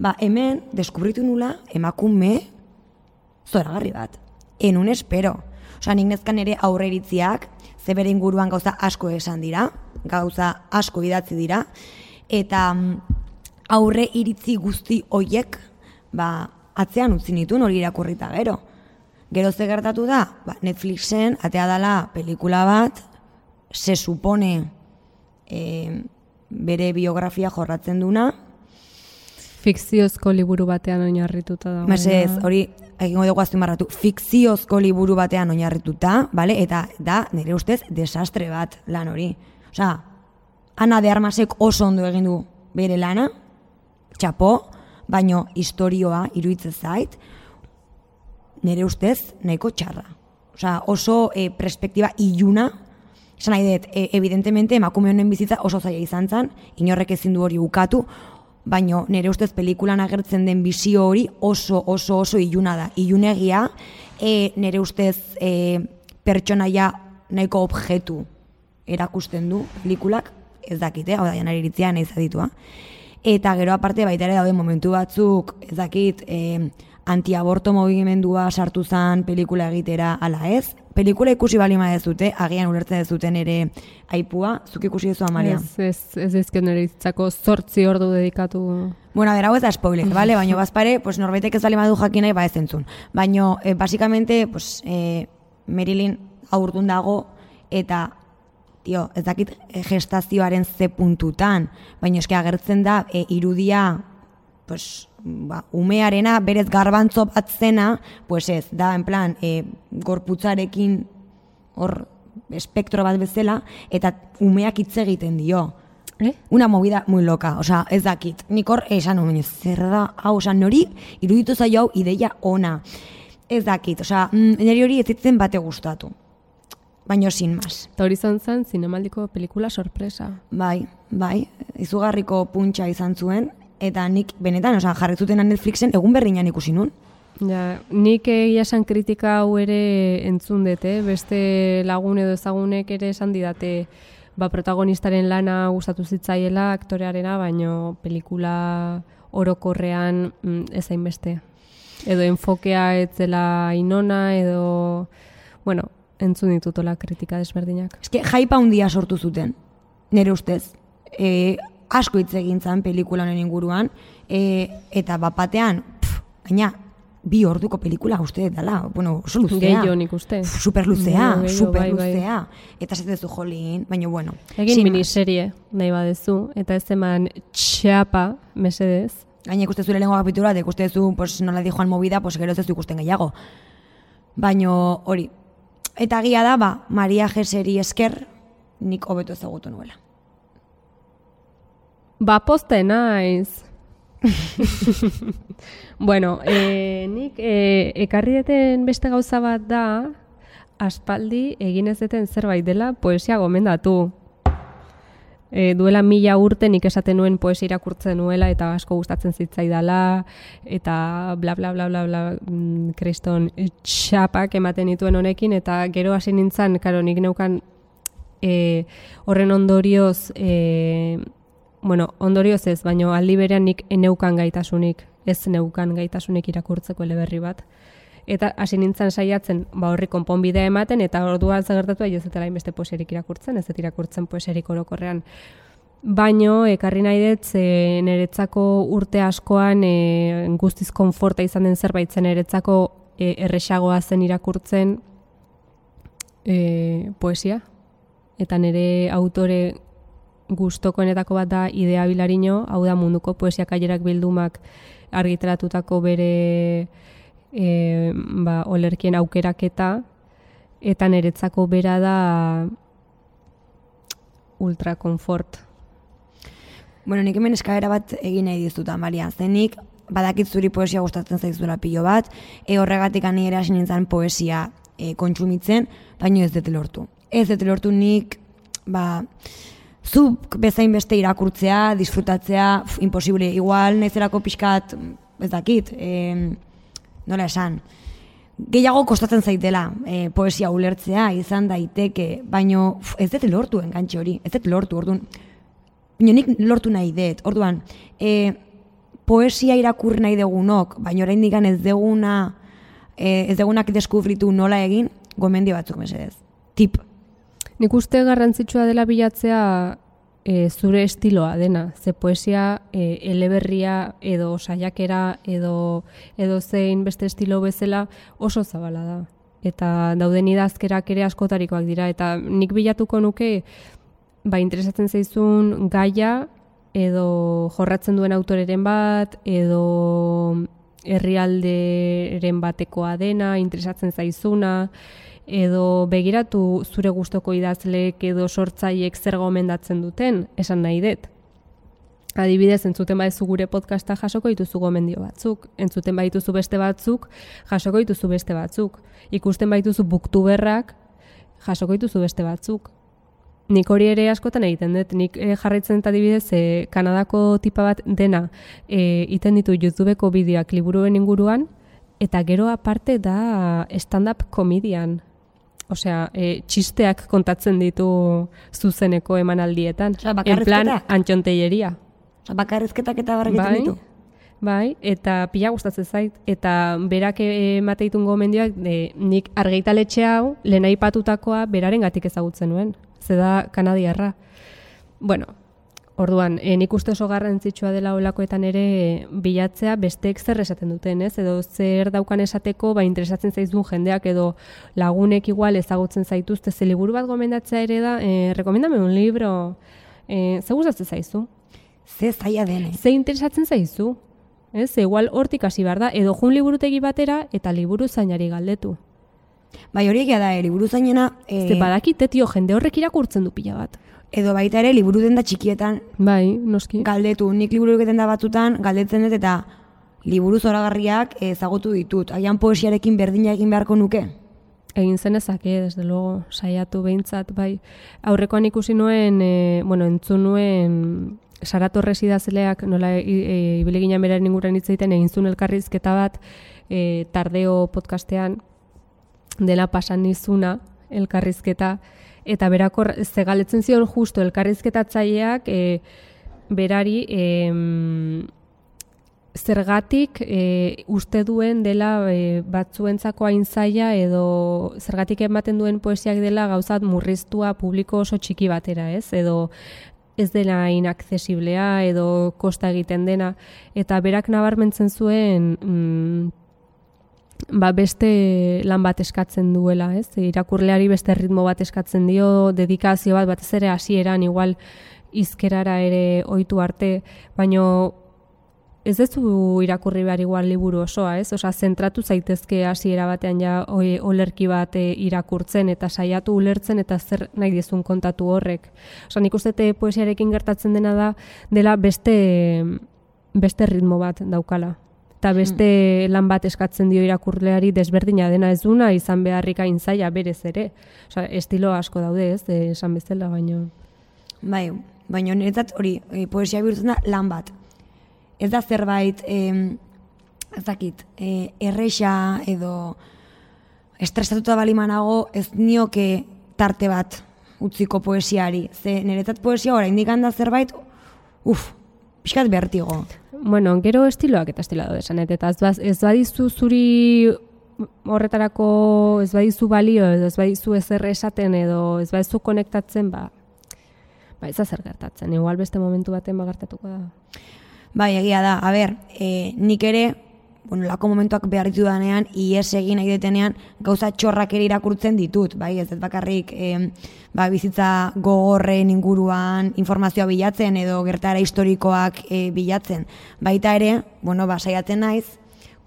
Ba, hemen, deskubritu nula, emakume zoragarri bat. Enun espero. Osa, nik nezkan ere aurre iritziak, ze bere inguruan gauza asko esan dira, gauza asko idatzi dira, eta mm, aurre iritzi guzti hoiek, ba, atzean utzi nituen hori irakurrita gero. Gero ze gertatu da, ba, Netflixen atea dala pelikula bat, se supone e, bere biografia jorratzen duna. Fikziozko liburu batean oinarrituta dago. Mesez, hori egingo dugu azpimarratu, fikziozko liburu batean oinarrituta, bale? eta da, nire ustez, desastre bat lan hori. Osea, Ana de Armasek oso ondo egin du bere lana, txapo, baino historioa iruditzen zait, nire ustez nahiko txarra. Osea, oso e, perspektiba iluna, esan nahi dut, e, evidentemente emakume honen bizitza oso zaila izan zen, inorrek ezin du hori ukatu, baino nire ustez pelikulan agertzen den bizio hori oso oso oso iluna da. Ilunegia, e, nire ustez e, pertsonaia nahiko objektu erakusten du pelikulak, ez dakit, eh? hau da janari iritzia nahi zaditua. Eta gero aparte baita ere daude momentu batzuk, ez dakit, e, antiaborto mugimendua sartu zen pelikula egitera ala ez. Pelikula ikusi balima ez dute, agian ulertzen ez duten ere aipua, zuk ikusi duzu Amalia. Ez, ez, ez nire itzako zortzi ordu dedikatu. Bueno, a ver, hau ez da spoiler, vale? Baina bazpare, pues norbaitek ez bali badu jakin nahi, ba ez entzun. Baina, eh, basikamente, pues, eh, Marilyn aurtun dago, eta, tio, ez dakit eh, gestazioaren ze puntutan, baina eske agertzen da, eh, irudia, pues, ba, umearena, berez garbantzo bat zena, pues ez, da, en plan, eh, gorputzarekin, hor, espektro bat bezala, eta umeak hitz egiten dio. Eh? Una movida muy loca, osea, ez dakit. Nik hor esan nuen, zer da, hau, osea, nori iruditu zaio hau ideia ona. Ez dakit, osea, mm, niri hori ez zitzen bate gustatu. Baino sin mas. Eta hori izan zen zinemaldiko pelikula sorpresa. Bai, bai, izugarriko puntxa izan zuen, eta nik benetan, osea, jarri zutena Netflixen egun berriñan ikusi nun. Ja, nik egia esan kritika hau ere entzun dut, eh? beste lagun edo ezagunek ere esan didate ba, protagonistaren lana gustatu zitzaiela aktorearena, baino pelikula orokorrean mm, ez hainbeste. Edo enfokea ez zela inona, edo, bueno, entzun ditutola kritika desberdinak. Eske, jaipa handia sortu zuten, nire ustez. E, asko hitz egin zen pelikula honen inguruan, e, eta bapatean, pff, gaina, bi orduko pelikula uste dela, bueno, oso luzea. Gehiago nik uste. Super luzea, Gehiago, super bai, bai. luzea. Eta ez duzu jolin, baina bueno. Egin sin miniserie nahi badezu, eta ez eman txapa, mesedez. Gaina ikuste zure lehenko kapitula, eta ikuste zu, pues, nola di joan movida, pues, gero ez ikusten gehiago. Baino hori. Eta gia da, ba, Maria Jeseri esker, nik hobeto ezagutu nuela. Ba, poste naiz. bueno, e, nik e, ekarri deten beste gauza bat da, aspaldi egin ez deten zerbait dela poesia gomendatu. E, duela mila urte nik esaten nuen poesia irakurtzen nuela eta asko gustatzen zitzaidala eta bla bla bla bla bla mm, kriston txapak ematen dituen honekin eta gero hasi nintzen, karo nik neukan e, horren ondorioz e, bueno, ondorioz ez, baino aldi berean nik eneukan gaitasunik, ez neukan gaitasunik irakurtzeko eleberri bat. Eta hasi nintzen saiatzen, ba horri konponbidea ematen, eta orduan zagertatu ez zetela inbeste poeserik irakurtzen, ez dut irakurtzen poeserik orokorrean. Baino, ekarri nahi dut, ze niretzako urte askoan e, guztiz konforta izan den zerbait zen niretzako e, erresagoa zen irakurtzen e, poesia. Eta nire autore gustokoenetako bat da idea bilarino, hau da munduko poesia kailerak bildumak argitaratutako bere e, ba, olerkien aukeraketa, eta niretzako bera da ultra konfort. Bueno, nik hemen eskaera bat egin nahi dizuta, Maria. Zenik, badakit zuri poesia gustatzen zaizula pilo bat, e horregatik ani ere hasi nintzen poesia e, kontsumitzen, baino ez dut lortu. Ez dut lortu nik, ba, zuk bezain beste irakurtzea, disfrutatzea, imposible, igual, naizerako pixkat, ez dakit, e, nola esan, gehiago kostatzen zaitela e, poesia ulertzea, izan daiteke, baino ez dut lortu engantxe hori, ez dut lortu, orduan, baina nik lortu nahi dut, orduan, e, poesia irakurri nahi degunok, baina orain digan ez deguna, e, ez degunak deskubritu nola egin, gomendio batzuk mesedez. Tip. Nik uste garrantzitsua dela bilatzea e, zure estiloa dena. Ze poesia e, eleberria edo saiakera edo, edo zein beste estilo bezala oso zabala da. Eta dauden idazkerak ere askotarikoak dira. Eta nik bilatuko nuke ba, interesatzen zaizun gaia edo jorratzen duen autoreren bat edo herrialderen batekoa dena, interesatzen zaizuna, edo begiratu zure gustoko idazleek edo sortzaiek zer gomendatzen duten, esan nahi dut. Adibidez, entzuten badizu gure podcasta jasoko dituzu gomendio batzuk, entzuten badituzu beste batzuk, jasoko dituzu beste batzuk, ikusten badituzu buktuberrak, jasoko dituzu beste batzuk. Nik hori ere askotan egiten dut, nik e, jarraitzen eta dibidez e, Kanadako tipa bat dena e, iten ditu YouTubeko bideoak liburuen inguruan, eta gero aparte da stand-up komedian. Osea, e, txisteak kontatzen ditu zuzeneko emanaldietan. Osea, en plan, antxonteieria. Osea, bakarrizketak eta barrak Bai, ditu. bai, eta pila gustatzen zait. Eta berak emateitun gomendioak, de, nik argitaletxe hau, lehen aipatutakoa beraren gatik ezagutzen nuen. Ze da kanadiarra. Bueno, orduan, e, nik uste oso garrantzitsua dela olakoetan ere bilatzea besteek zer esaten duten, ez? Edo zer daukan esateko, ba, interesatzen zaizun jendeak edo lagunek igual ezagutzen zaituzte, ze liburu bat gomendatzea ere da, e, rekomendame un libro, e, ze gustatzen zaizu? Ze zaila dene. Ze interesatzen zaizu? Ez, igual hortik hasi behar da, edo jun liburutegi batera eta liburu zainari galdetu. Bai, hori egia da, eh, liburu zainena, eh, Ze badakite, tio, jende horrek irakurtzen du pila bat. Edo baita ere liburu denda txikietan Bai, noski. galdetu. Nik liburu denda batzutan galdetzen dut eta liburu zoragarriak ezagutu ditut. Agian poesiarekin berdina egin beharko nuke. Egin zenezake, desde luego, saiatu behintzat, bai. Aurrekoan ikusi nuen, e, bueno, entzun nuen Sara Torres idazleak, nola e, e, ginen beraren inguruan hitz egiten, egin zuen elkarrizketa bat, e, tardeo podcastean, dela pasan nizuna, elkarrizketa, eta berako zegaletzen zion justo elkarrizketatzaileak e, berari em, zergatik e, uste duen dela e, batzuentzako hain zaila edo zergatik ematen duen poesiak dela gauzat murriztua publiko oso txiki batera, ez? Edo ez dela inaccesiblea edo kosta egiten dena eta berak nabarmentzen zuen mm, ba beste lan bat eskatzen duela, ez? Irakurleari beste ritmo bat eskatzen dio, dedikazio bat batez ere hasieran igual izkerara ere ohitu arte, baino ez duzu irakurri behar igual liburu osoa, ez? Osea, zentratu zaitezke hasiera batean ja oi, olerki bat e, irakurtzen eta saiatu ulertzen eta zer nahi dizun kontatu horrek. Osea, nik uste te poesiarekin gertatzen dena da dela beste beste ritmo bat daukala. Eta beste lan bat eskatzen dio irakurleari desberdina dena ez duna izan beharrik zaila berez ere. Osea, estilo asko daude, ez? E, esan bezala, baino. Bai, baina niretzat hori, e, poesia bihurtzen da lan bat. Ez da zerbait, e, ez dakit, e, erresa edo estresatuta balimanago ez nioke tarte bat utziko poesiari. Ze niretzat poesia oraindik handa zerbait, uf, pixkat bertigo. Bueno, gero estiloak eta estiloa daude esanet, eta ez, badizu zuri horretarako ez badizu balio edo ez badizu ezer esaten edo ez badizu konektatzen, ba, ba ez zer gertatzen. Igual beste momentu baten ba gertatuko da. Bai, egia da. A ber, e, nik ere bueno, lako momentuak behar ditu danean, ies egin nahi detenean, gauza txorrak ere irakurtzen ditut, bai, ez ez bakarrik, e, ba, bizitza gogorren inguruan informazioa bilatzen edo gertara historikoak e, bilatzen. Baita ere, bueno, ba, saiatzen naiz,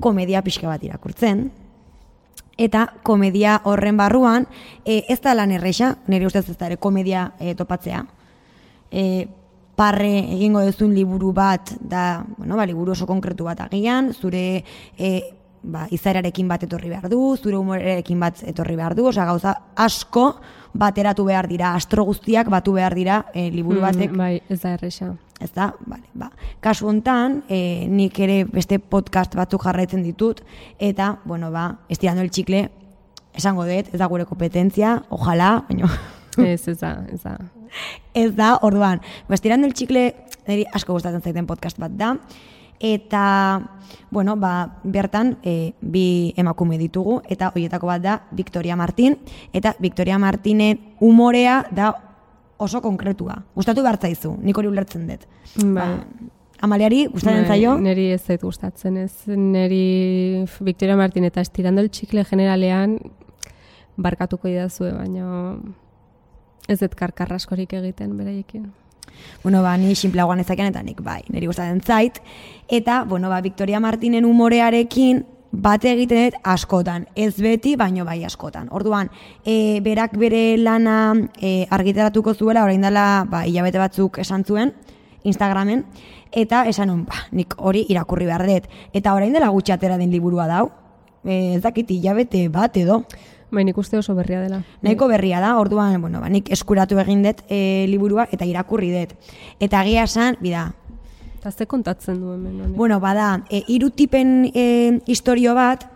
komedia pixka bat irakurtzen, eta komedia horren barruan, e, ez da lan erresa, nire ustez ez da ere komedia e, topatzea. E, parre egingo duzun liburu bat da, bueno, ba, liburu oso konkretu bat agian, zure e, ba, izaerarekin bat etorri behar du, zure humorerekin bat etorri behar du, osea gauza asko bateratu behar dira, astro guztiak batu behar dira e, liburu Mm, batek. bai, ez da erresa. Ez da, bale, ba. Kasu hontan, e, nik ere beste podcast batzuk jarraitzen ditut, eta, bueno, ba, estirando el txikle, esango dut, ez da gure kompetentzia, ojalá, baina ez, ez da, ez da. Ez da, orduan, ba, estirando el txikle, niri asko gustatzen zaiten podcast bat da, eta, bueno, ba, bertan, e, bi emakume ditugu, eta horietako bat da, Victoria Martin, eta Victoria Martinen umorea da oso konkretua. Gustatu behar zaizu, nik hori ulertzen dut. Bai. Ba, Amaliari, gustatzen Bai, zaio? Neri ez zait gustatzen, ez. Neri Victoria Martin eta estirando el txikle generalean barkatuko idazue, baina ez dut karkarraskorik egiten beraiekin. Bueno, ba, ni sinplagoan ezakean eta nik bai, niri gustatzen zait. Eta, bueno, ba, Victoria Martinen umorearekin bate egiten dut askotan. Ez beti, baino bai askotan. Orduan, e, berak bere lana e, argitaratuko zuela, orain dela, ba, hilabete batzuk esan zuen, Instagramen, eta esan nun, ba, nik hori irakurri behar dut. Eta orain dela gutxi atera den liburua dau, e, ez dakit hilabete bat edo. Bai, nik uste oso berria dela. Nahiko berria da, orduan, bueno, ba, nik eskuratu egin dut e, liburua eta irakurri dut. Eta agia esan, bida, Eta ze kontatzen du hemen honek? bueno, bada, e, hiru tipen e, historio bat,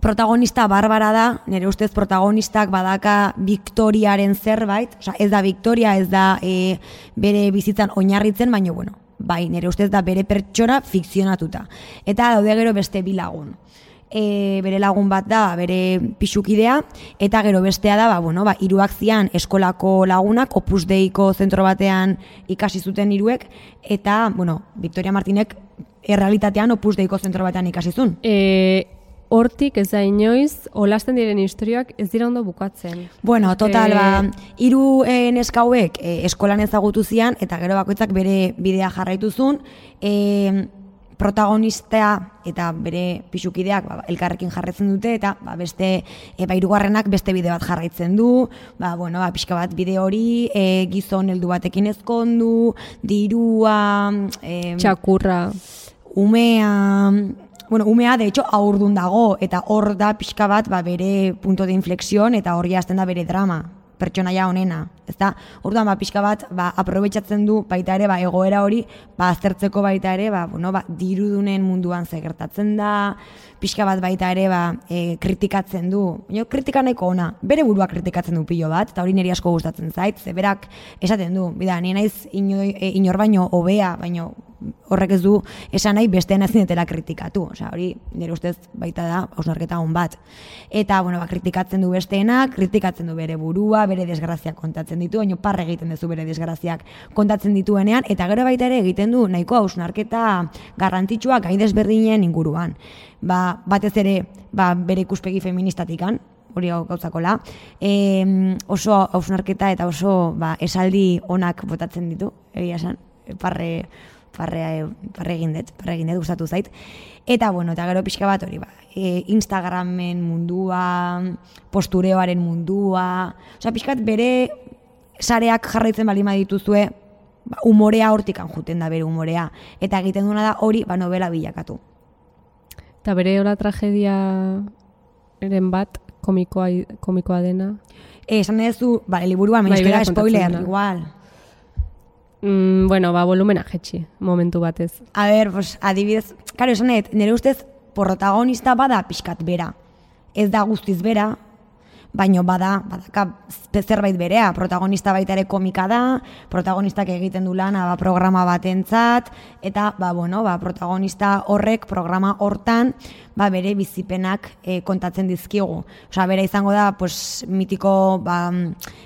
protagonista barbara da, nire ustez protagonistak badaka Victoriaren zerbait, osea, ez da Victoria, ez da e, bere bizitzan oinarritzen, baina bueno, bai, nire ustez da bere pertsona fikzionatuta. Eta daude gero beste bi lagun. E, bere lagun bat da bere pixukidea eta gero bestea da ba, bueno, ba, hiruak zian eskolako lagunak Opus Deiko zentro batean ikasi zuten hiruek eta bueno, Victoria Martinek errealitatean Opus Deiko zentro batean ikasi zuen. E, hortik ez da inoiz, olasten diren historiak ez dira ondo bukatzen. Bueno, total, Eh, ba, hiru e, neska hauek e, eskolan ezagutu zian eta gero bakoitzak bere bidea jarraitu zuen. E, protagonista eta bere pixukideak ba, elkarrekin jarraitzen dute eta ba, beste e, ba, hirugarrenak beste bide bat jarraitzen du. Ba, bueno, ba, pixka bat bide hori e, gizon heldu batekin ezkondu, dirua, e, Txakurra. umea, bueno, umea de hecho aurdun dago eta hor da pixka bat ba, bere punto de inflexión eta hor hasten da bere drama pertsonaia honena, ezta? Orduan ba pixka bat ba aprobetxatzen du baita ere ba egoera hori ba aztertzeko baita ere ba bueno, ba dirudunen munduan ze gertatzen da, pixka bat baita ere ba e, kritikatzen du. Baina kritika nahiko ona, bere burua kritikatzen du pilo bat eta hori niri asko gustatzen zait, ze berak esaten du, bida, ni naiz e, inor baino hobea, baino horrek ez du esan nahi besteen ezin dutela kritikatu. Osea, hori nire ustez baita da hausnarketa on bat. Eta, bueno, ba, kritikatzen du besteenak, kritikatzen du bere burua, bere desgraziak kontatzen ditu, baina parre egiten duzu bere desgraziak kontatzen dituenean, eta gero baita ere egiten du nahiko hausnarketa garrantzitsua gai desberdinen inguruan. Ba, batez ere, ba, bere ikuspegi feministatikan, hori gauzakola, e, oso hausnarketa eta oso ba, esaldi onak botatzen ditu, egia esan, parre, parre, parre egin dut, parre egin dut, gustatu zait. Eta, bueno, eta gero pixka bat hori, ba, e, Instagramen mundua, postureoaren mundua, osea, pixkat bere sareak jarraitzen balima dituzue, ba, umorea hortikan juten da bere umorea. Eta egiten duena da hori, ba, novela bilakatu. Eta bere hola tragedia eren bat komikoa, komikoa dena. E, esan duzu, bale, liburuan, Bai, spoiler, duena. igual. Mm, bueno, ba, volumena jetxi, momentu batez. A ber, pues, adibidez, karo, esan nahi, nire ustez, protagonista bada pixkat bera. Ez da guztiz bera, baino bada, badaka ze- zerbait berea, protagonista baita ere komika da, protagonistak egiten du lana ba, programa batentzat, eta ba, bueno, ba, protagonista horrek programa hortan ba, bere bizipenak eh, kontatzen dizkigu. Osea, bera izango da, pues, mitiko ba,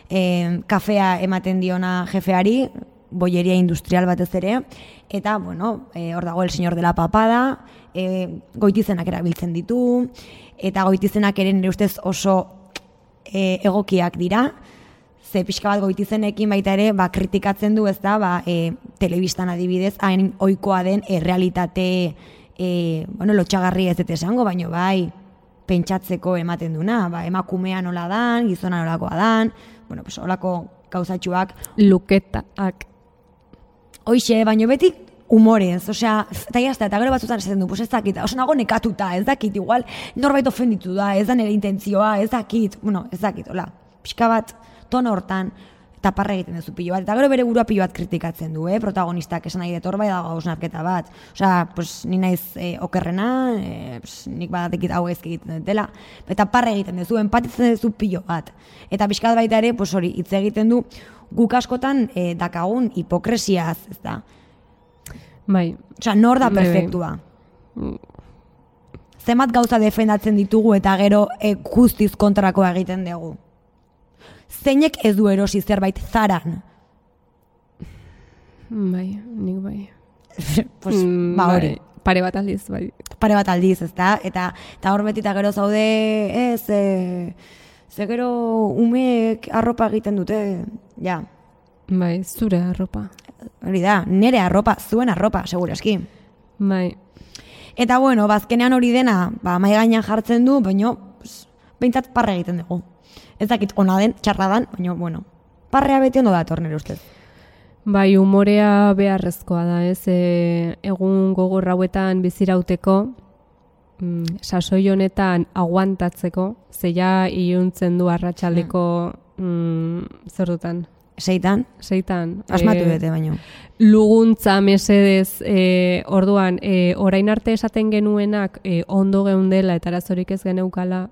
eh, kafea ematen diona jefeari, boieria industrial batez ere, eta, bueno, e, hor dago el señor de la papada, e, goitizenak erabiltzen ditu, eta goitizenak ere nire ustez oso e, egokiak dira, ze pixka bat goitizenekin baita ere, ba, kritikatzen du ez da, ba, e, telebistan adibidez, hain ohikoa den e, realitate, e, bueno, lotxagarri ez dut esango, baino bai, pentsatzeko ematen duna, ba, emakumea nola dan, gizona nolakoa dan, bueno, pues, olako gauzatxuak, Luketak. Hoixe, baino beti humorez, osea, eta jazta, eta gero batzutan esaten du, pues ez dakit, oso nago nekatuta, ez dakit, igual norbait ofenditu da, ez da nire intentzioa, ez dakit, bueno, ez dakit, hola, pixka bat, ton hortan, eta parra egiten duzu pilo bat, eta gero bere burua pilo bat kritikatzen du, eh, protagonistak esan nahi detor bai dago hausnarketa bat, osea, pues, ni naiz eh, okerrena, eh, pues, nik badatekit hau ezke egiten dutela, eta parra egiten duzu, empatitzen duzu pilo bat, eta pixka bat baita ere, pues hori, hitz egiten du, guk askotan eh, dakagun hipokresiaz, ez da, Bai, Osea, nor da Bai, bai. perfektua? Zenbat gauza defendatzen ditugu eta gero e, guztiz kontrakoa egiten dugu. Zeinek ez du erosi zerbait zaran? bai, nik bai. pues, Mm, ba hori, bai, Pare bat aldiz, bai. pare bat aldiz, ez da? Eta, eta hor beti eta gero zaude, ez, e, ze gero umeek arropa egiten dute, ja, Bai, zure arropa. hori da, nere arropa, zuen arropa, segurazki. Bai, Eta bueno, bazkenean hori dena, ba, mai gainean jartzen du, baino, pues, behintzat parre egiten dugu. Ez dakit ona den, txarra dan, baino, bueno, parrea beti ondo dator nire ustez. Bai, umorea beharrezkoa da, ez? E, egun gogor hauetan bizirauteko, mm, sasoi honetan aguantatzeko, zeia iluntzen du arratsaldeko mm, zer dutan, Seitan, seitan. asmatu e, dute baino. luguntza mesedez e, orduan e, orain arte esaten genuenak e, ondo geundela eta arazorik ez geneukala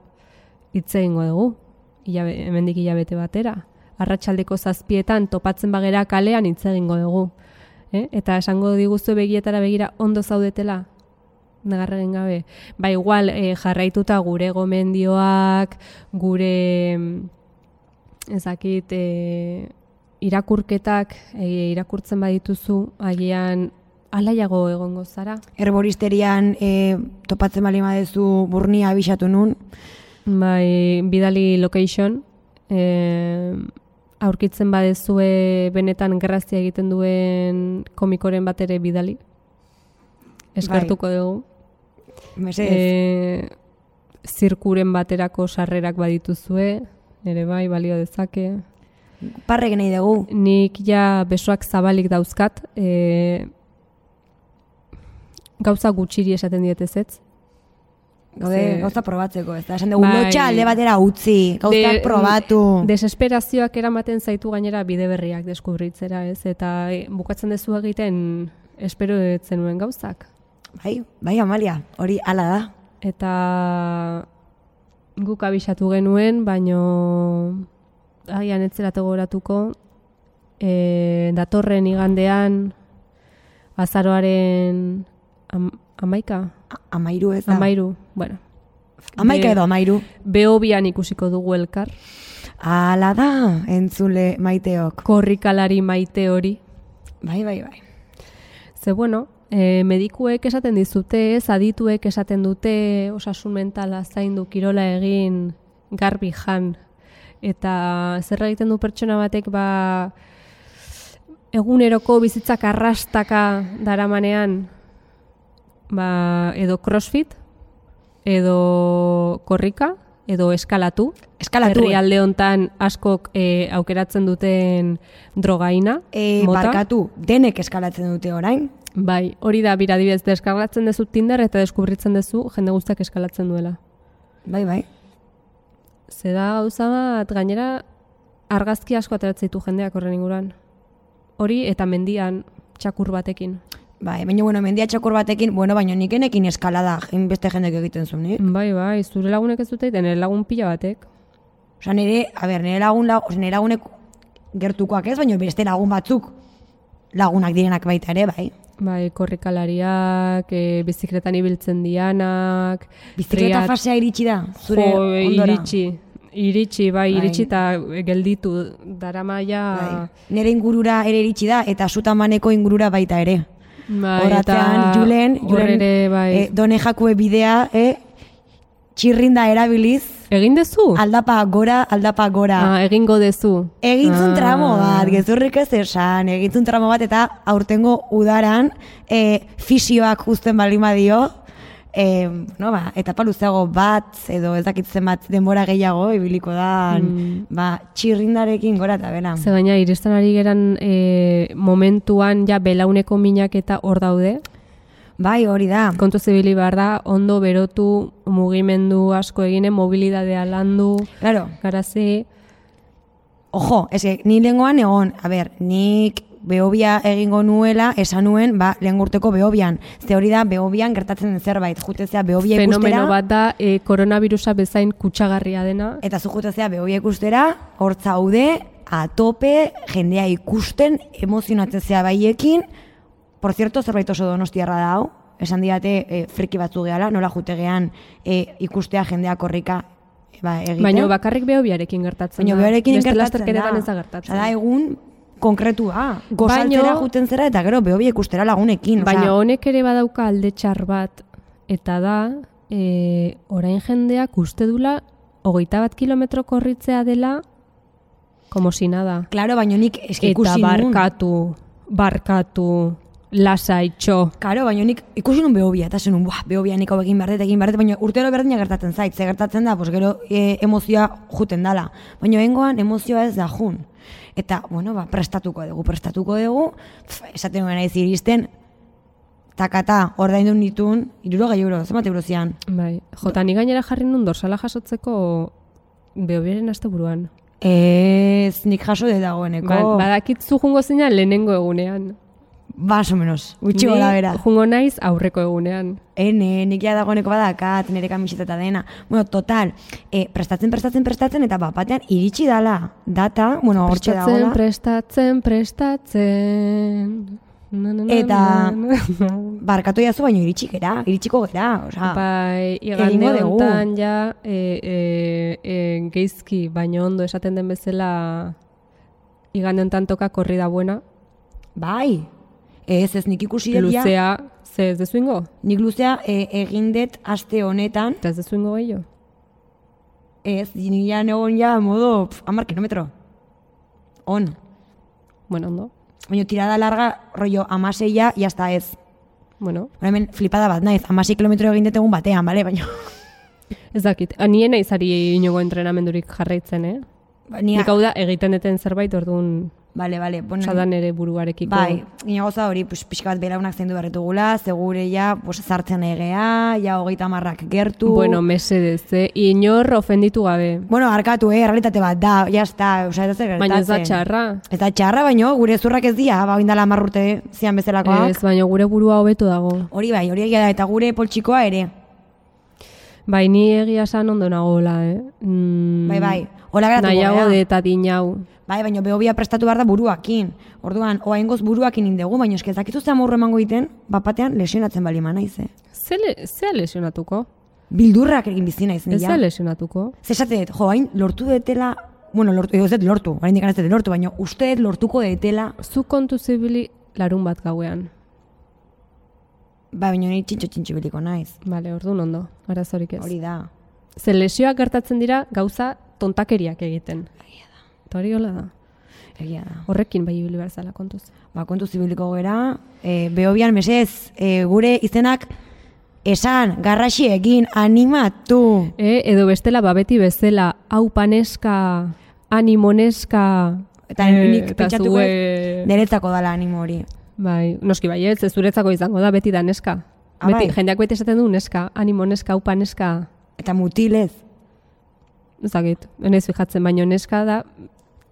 hitz egingo dugu Ilabe, hemendik hilabete batera arratsaldeko zazpietan topatzen bagera kalean hitz egingo dugu eh? eta esango diguzu begietara begira ondo zaudetela negarregen gabe ba igual e, jarraituta gure gomendioak gure mm, ezakit e, irakurketak e, irakurtzen badituzu agian alaiago egongo zara. Herboristerian e, topatzen bali madezu burnia abisatu nun, Bai, bidali location, e, aurkitzen badezue benetan grazia egiten duen komikoren bat ere bidali. Eskartuko dugu. mesedez. E, zirkuren baterako sarrerak badituzue, ere bai, balio dezake. Parrek nahi dugu. Nik ja besoak zabalik dauzkat, e, gauza gutxiri esaten diet ez. Gaude, gauza probatzeko, ez da? Esan dugu, Bai. lotxa alde batera utzi, gauzak De- probatu. Desesperazioak eramaten zaitu gainera bide berriak deskubritzera, ez? Eta e, bukatzen dezu egiten espero zenuen gauzak. Bai, bai, Amalia, hori hala da. Eta guk abisatu genuen, baino agian ez zera tegoratuko, e, datorren igandean azaroaren am, amaika, A- Amairu ez da. amairu, bueno. Amaika Be- edo amairu. Behobian ikusiko dugu elkar, Hala da, entzule maiteok. korrikalari maite hori. Bai, bai, bai. Ze bueno, e, medikuek esaten dizute, ez adituek esaten dute osasun mentala zaindu kirola egin garbi jan. Eta zer egiten du pertsona batek ba eguneroko bizitzak arrastaka daramanean ba, edo crossfit, edo korrika, edo eskalatu. Eskalatu. Herrialde hontan askok e, aukeratzen duten drogaina. E, mota. barkatu, denek eskalatzen dute orain. Bai, hori da bira adibidez deskargatzen duzu Tinder eta deskubritzen duzu jende guztiak eskalatzen duela. Bai, bai. Ze da gauza bat gainera argazki asko ateratzen ditu jendeak horren inguruan. Hori eta mendian txakur batekin. Bai, baina, bueno, mendia txakur batekin, bueno, baina nik enekin eskalada, beste jendek egiten zuen, nik. Bai, bai, zure lagunek ez dute nire lagun pila batek. Osa, nire, a ber, nire lagun, lag, osa, nire lagunek gertukoak ez, baina beste lagun batzuk lagunak direnak baita ere, bai. Bai, korrikalariak, e, bizikletan ibiltzen dianak, Bizikleta triat- fasea iritsi da, zure jo, ondora. iritsi. Iritsi, bai, Bai. iritsi eta gelditu daramaia... Bai. Nere ingurura ere iritsi da, eta sutamaneko ingurura baita ere. Bai, Horratzean, eta Julen, Julen ere, bai. eh, done jakue bidea, eh, txirrinda erabiliz, Egin dezu? aldapa gora, aldapa gora. Ah, egingo dezu. Egintzun Ah. tramo bat, gezurrik ez esan, egintzun tramo bat eta aurtengo udaran e, fisioak justen balin badio, e, no, ba, etapa luzeago bat, edo ez dakitzen bat denbora gehiago, ibiliko da, Mm. ba, txirrindarekin gora eta bera. Ze gaina, iristen ari geran e, momentuan ja belauneko minak eta hor daude. Bai, hori da. Kontu zibili behar da, ondo berotu mugimendu asko egine, mobilidadea landu, Claro, garazi, ojo, eske, ni lengoan egon, a ber, nik behobia egingo nuela, esan nuen, ba, lehen urteko behobian. Ze hori da, behobian gertatzen den zerbait, jutezea behobia ikustera. fenomeno bat da e, koronavirusa bezain kutsagarria dena. Eta zu jutezea behobia ikustera, hor zaude, atope, jendea ikusten, emozionatzea baiekin. Por cierto, zerbait oso donostiarra da hau. Esan diate e, friki batzu gehala, nola jutegean e, ikustea jendea korrika e, ba, egiten. Baina bakarrik behobiarekin gertatzen Baina da. behorekin Beste gertatzen da. ez da gertatzen. Da egun konkretua. Gozaltzera Baino- juten zera eta gero behobia ikustera lagunekin. Baina honek ere badauka alde txar bat, eta da, e, orain jendeak uste dula, hogeita bat kilometro korritzea dela, como si nada. Claro, baina nik eski Eta ikusi barkatu, barkatu, lasaitxo. Karo, baina nik ikusi nun behobia, eta zenun, buah, behobia nik hau egin behar dut, egin behar dut, baina urtero berdina gertatzen zait, ze gertatzen da, pues gero e, emozioa juten dala. Baina hengoan emozioa ez da jun. Eta, bueno, ba, prestatuko dugu, prestatuko dugu, pf, esaten nuen naiz iristen, takata, ordaindu nitun, iruro gai euro, zenbat euro zian. Bai, jota ni gainera jarri nun dorsala jasotzeko behobiaren asteburuan. Ez, nik jaso de dagoeneko. Ba, badakit zu jungo zina lehenengo egunean. Más o menos, gutxi Ni gola bera. jungo naiz aurreko egunean. Ene, nik ja dagoeneko badakat, nire kamiseta eta dena. Bueno, total, e, prestatzen, prestatzen, prestatzen, eta bat batean iritsi dala data, bueno, hortxe Prestatzen, dagoela. prestatzen, prestatzen. Na, Eta-. Barkatu jazu, baino iritsi gera, iritsiko gera, osea, Bai, igande dugu. hontan ja e, e, e, geizki, baino ondo esaten den bezala igande hontan toka korrida buena, bai, ez, ez nik ikusi dut ja, luzea, ze ez dezu ingo? nik luzea e, egin dut aste honetan, Eta ez dezu ingo gehiago? ez, nik ja egon ja, modo, pf, amar kilometro, on, Bueno, ondo. baina tirada larga, rollo, amaseia, jazta ez. Bueno, Bueno, hemen flipada bat naiz, amasei kilometro egin dut egun batean, bale, baina... ez dakit. Ah, Nien izari inogo entrenamendurik jarraitzen, eh? Ba, Ni, Nik hau da, egiten deten zerbait, orduan, Bale, bale, bueno, sadan ere buruarekiko. Bai, gina goza hori, pues, pixka bat belaunak zendu barretugula, segure ja, pues, zartzen egea, ja hogeita marrak gertu. Bueno, mesedez, eh? Inor ofenditu gabe. bueno, arkatu, eh, realitate bat, da, ja, está, osea, ez da gertatzen. Baina ez da txarra. Ez da txarra, baino, gure zurrak ez dira, ba, oindala marrurte zian bezalakoak. Ez, baina gure burua hobetu dago. Hori bai, hori egia da, eta gure poltsikoa ere. Bai, ni egia esan ondo nagoela, eh? Mm, Bai, bai, hola geratu Nahiago gara. de eta dinau. Bai, baina behobia prestatu behar da buruakin. Orduan, oaingoz buruakin indegu, baina eske ez dakitu ze amorru emango egiten, bapatean lesionatzen bali ma naiz, eh. Ze, le, ze lesionatuko? Bildurrak egin bizi naiz nila. ze lesionatuko? Ze esate dut, jo, hain lortu detela, bueno, lortu, ez dut lortu, hain dikan ez dut lortu, baina uste lortuko detela, Zu kontu zibili larun bat gauean. Ba, baina nahi txintxo txintxo biliko naiz. Bale, orduan ondo, arazorik ez. Hori da. Ze lesioak gertatzen dira gauza tontakeriak egiten. Eta hori hola da. Egia da. Horrekin bai ibili behar zala kontuz. Ba, kontu zibiliko gera, e, behobian mesez, e, gure izenak esan, garraxi egin, animatu. E, edo bestela babeti bezala, hau paneska, animoneska, Eta e, nik pentsatuko zue- niretzako dala animo hori. Bai, noski bai, ez, zuretzako izango da beti da neska. Ah, Beti, bai. jendeak beti esaten du neska, animo neska, upa neska, Eta mutilez. ez dakit, enez fijatzen, baino neska da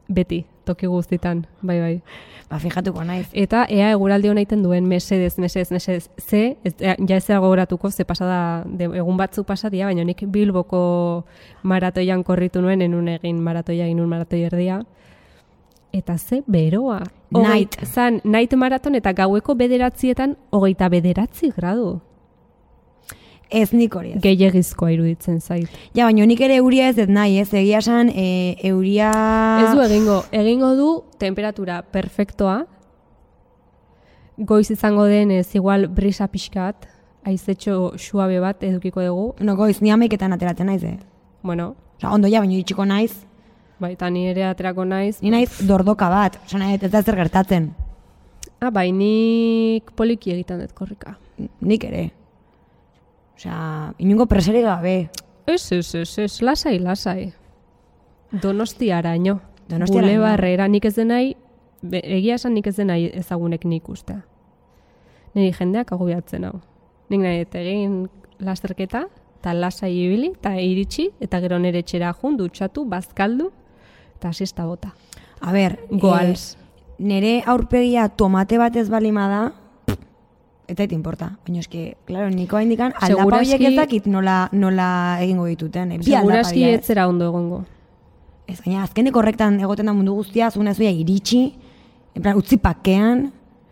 beti, toki guztitan, bai, bai. Ba, fijatuko naiz. Eta ea eguraldi hona egiten duen mesedez, mesedez, mesedez, ze, ez, ja ez gogoratuko, ze pasada, de, egun batzu pasadia, baina nik Bilboko maratoian korritu nuen, enun egin maratoia, egin un maratoi erdia, eta ze beroa. Night. Zan, night maraton eta gaueko bederatzietan hogeita bederatzi gradu. Ez nik hori ez. gehiagizkoa iruditzen zait. Ja, baina nik ere euria ez dut nahi, ez, egia esan, e, euria... Ez du egingo, egingo du temperatura perfektoa, goiz izango denez igual brisa pixkat, aizetxo suabe bat edukiko dugu, No, goiz, ni ameiketan ateratzen naiz, eh? bueno, Osa, ondo ja, baina itxiko naiz, bai, eta ni ere aterako naiz. ni naiz dordoka bat, nahi, ez da zer gertatzen, Ah, bai, nik poliki egiten dut korrika. nik ere. Osea, inungo preseri gabe. Ez, ez, ez, ez, lasai, lasai. Donostiaraino. Donostiaraino. Bulebarrera, nik ez denai, be, egia esan nik ez denai ezagunek nik ustea. Niri jendeak agobiatzen hau. Nik nahi dut egin lasterketa, eta lasai ibili, eta iritsi, eta gero nire etxera jun, dutxatu, bazkaldu, eta asista bota. A ber, Goals. eh, nere aurpegia tomate bat ez balima da, eta et importa. Baina eske, claro, niko haindikan, aldapa Seguraski- horiek ez dakit nola, nola egingo dituten. Eh? Aldapa Seguraski dira, ez zera ondo egongo. Ez, baina azkeneko horrektan egoten da mundu guztia, zuen ez zuia iritsi, en plan, utzi pakean.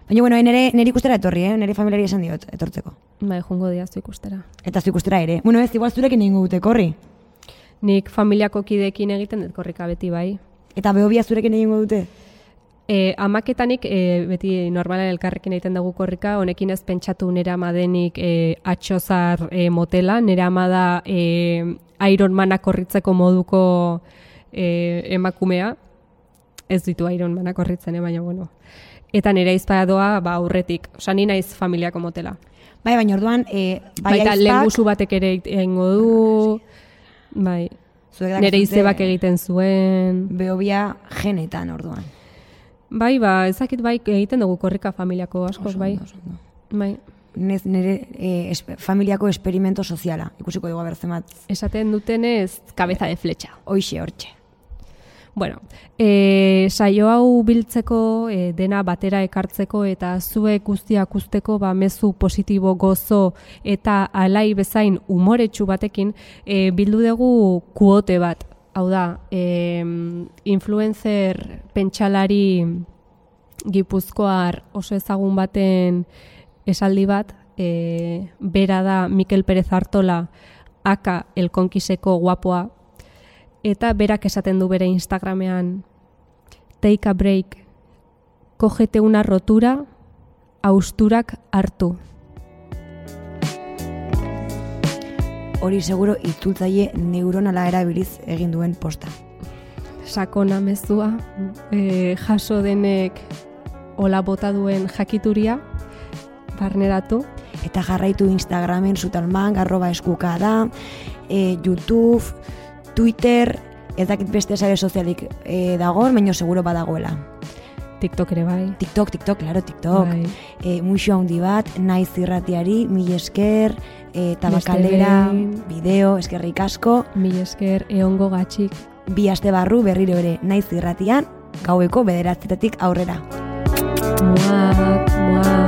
Baina, bueno, nire, nire ikustera etorri, eh? nire familiari esan diot, etortzeko. Bai, jongo diaztu ikustera. Eta zu ikustera ere. Bueno, ez, igual zurekin egingo dute korri. Nik familiako kideekin egiten dut korrika beti bai. Eta behobia zurekin egingo dute. E, amaketanik e, beti normalen elkarrekin egiten dugu korrika, honekin ez pentsatu nire ama denik e, atxozar e, motela, nire ama da e, Iron Manak korritzeko moduko e, emakumea, ez ditu Iron Manak korritzen, eh, baina bueno. Eta nire izpada doa ba, aurretik, osa ni naiz familiako motela. Bai, baina orduan, e, bai Baita aizpak, batek ere egingo du, bai, dakizute izebak egiten zuen, Behobia genetan orduan. bai, ba, ezakit bai egiten dugu korrika familiako askok, Oso bai, oso bai. Nez, nire e, espe- familiako esperimento soziala. Ikusiko dugu abertzen bat. Esaten dutenez, kabeza de fletxa. Hoixe, hortxe. Bueno, e, saio hau biltzeko, e, dena batera ekartzeko eta zuek guztiak usteko ba, mezu positibo gozo eta alai bezain umoretsu batekin e, bildu dugu kuote bat. Hau da, e, influencer pentsalari gipuzkoar oso ezagun baten esaldi bat, e, bera da Mikel Perez Artola, aka elkonkiseko guapoa, eta berak esaten du bere Instagramean take a break, kogete una rotura, austurak hartu. Hori seguro itzultzaile neuronala erabiliz egin duen posta. Sakona mezua, e, jaso denek ola bota duen jakituria, barneratu, Eta jarraitu Instagramen zutalman, arroba eskuka da, e, YouTube, Twitter, ez dakit beste sare sozialik e, dagoen, baina seguro badagoela. TikTok ere bai. TikTok, TikTok, claro, TikTok. Bai. E, muxo handi bat, naiz irratiari, mil esker, e, tabakalera, bideo, eskerrik asko, Mil esker eongo gatxik. bi aste barru berriro ere naiz irratian, gaueko bederatzetatik aurrera. Muak.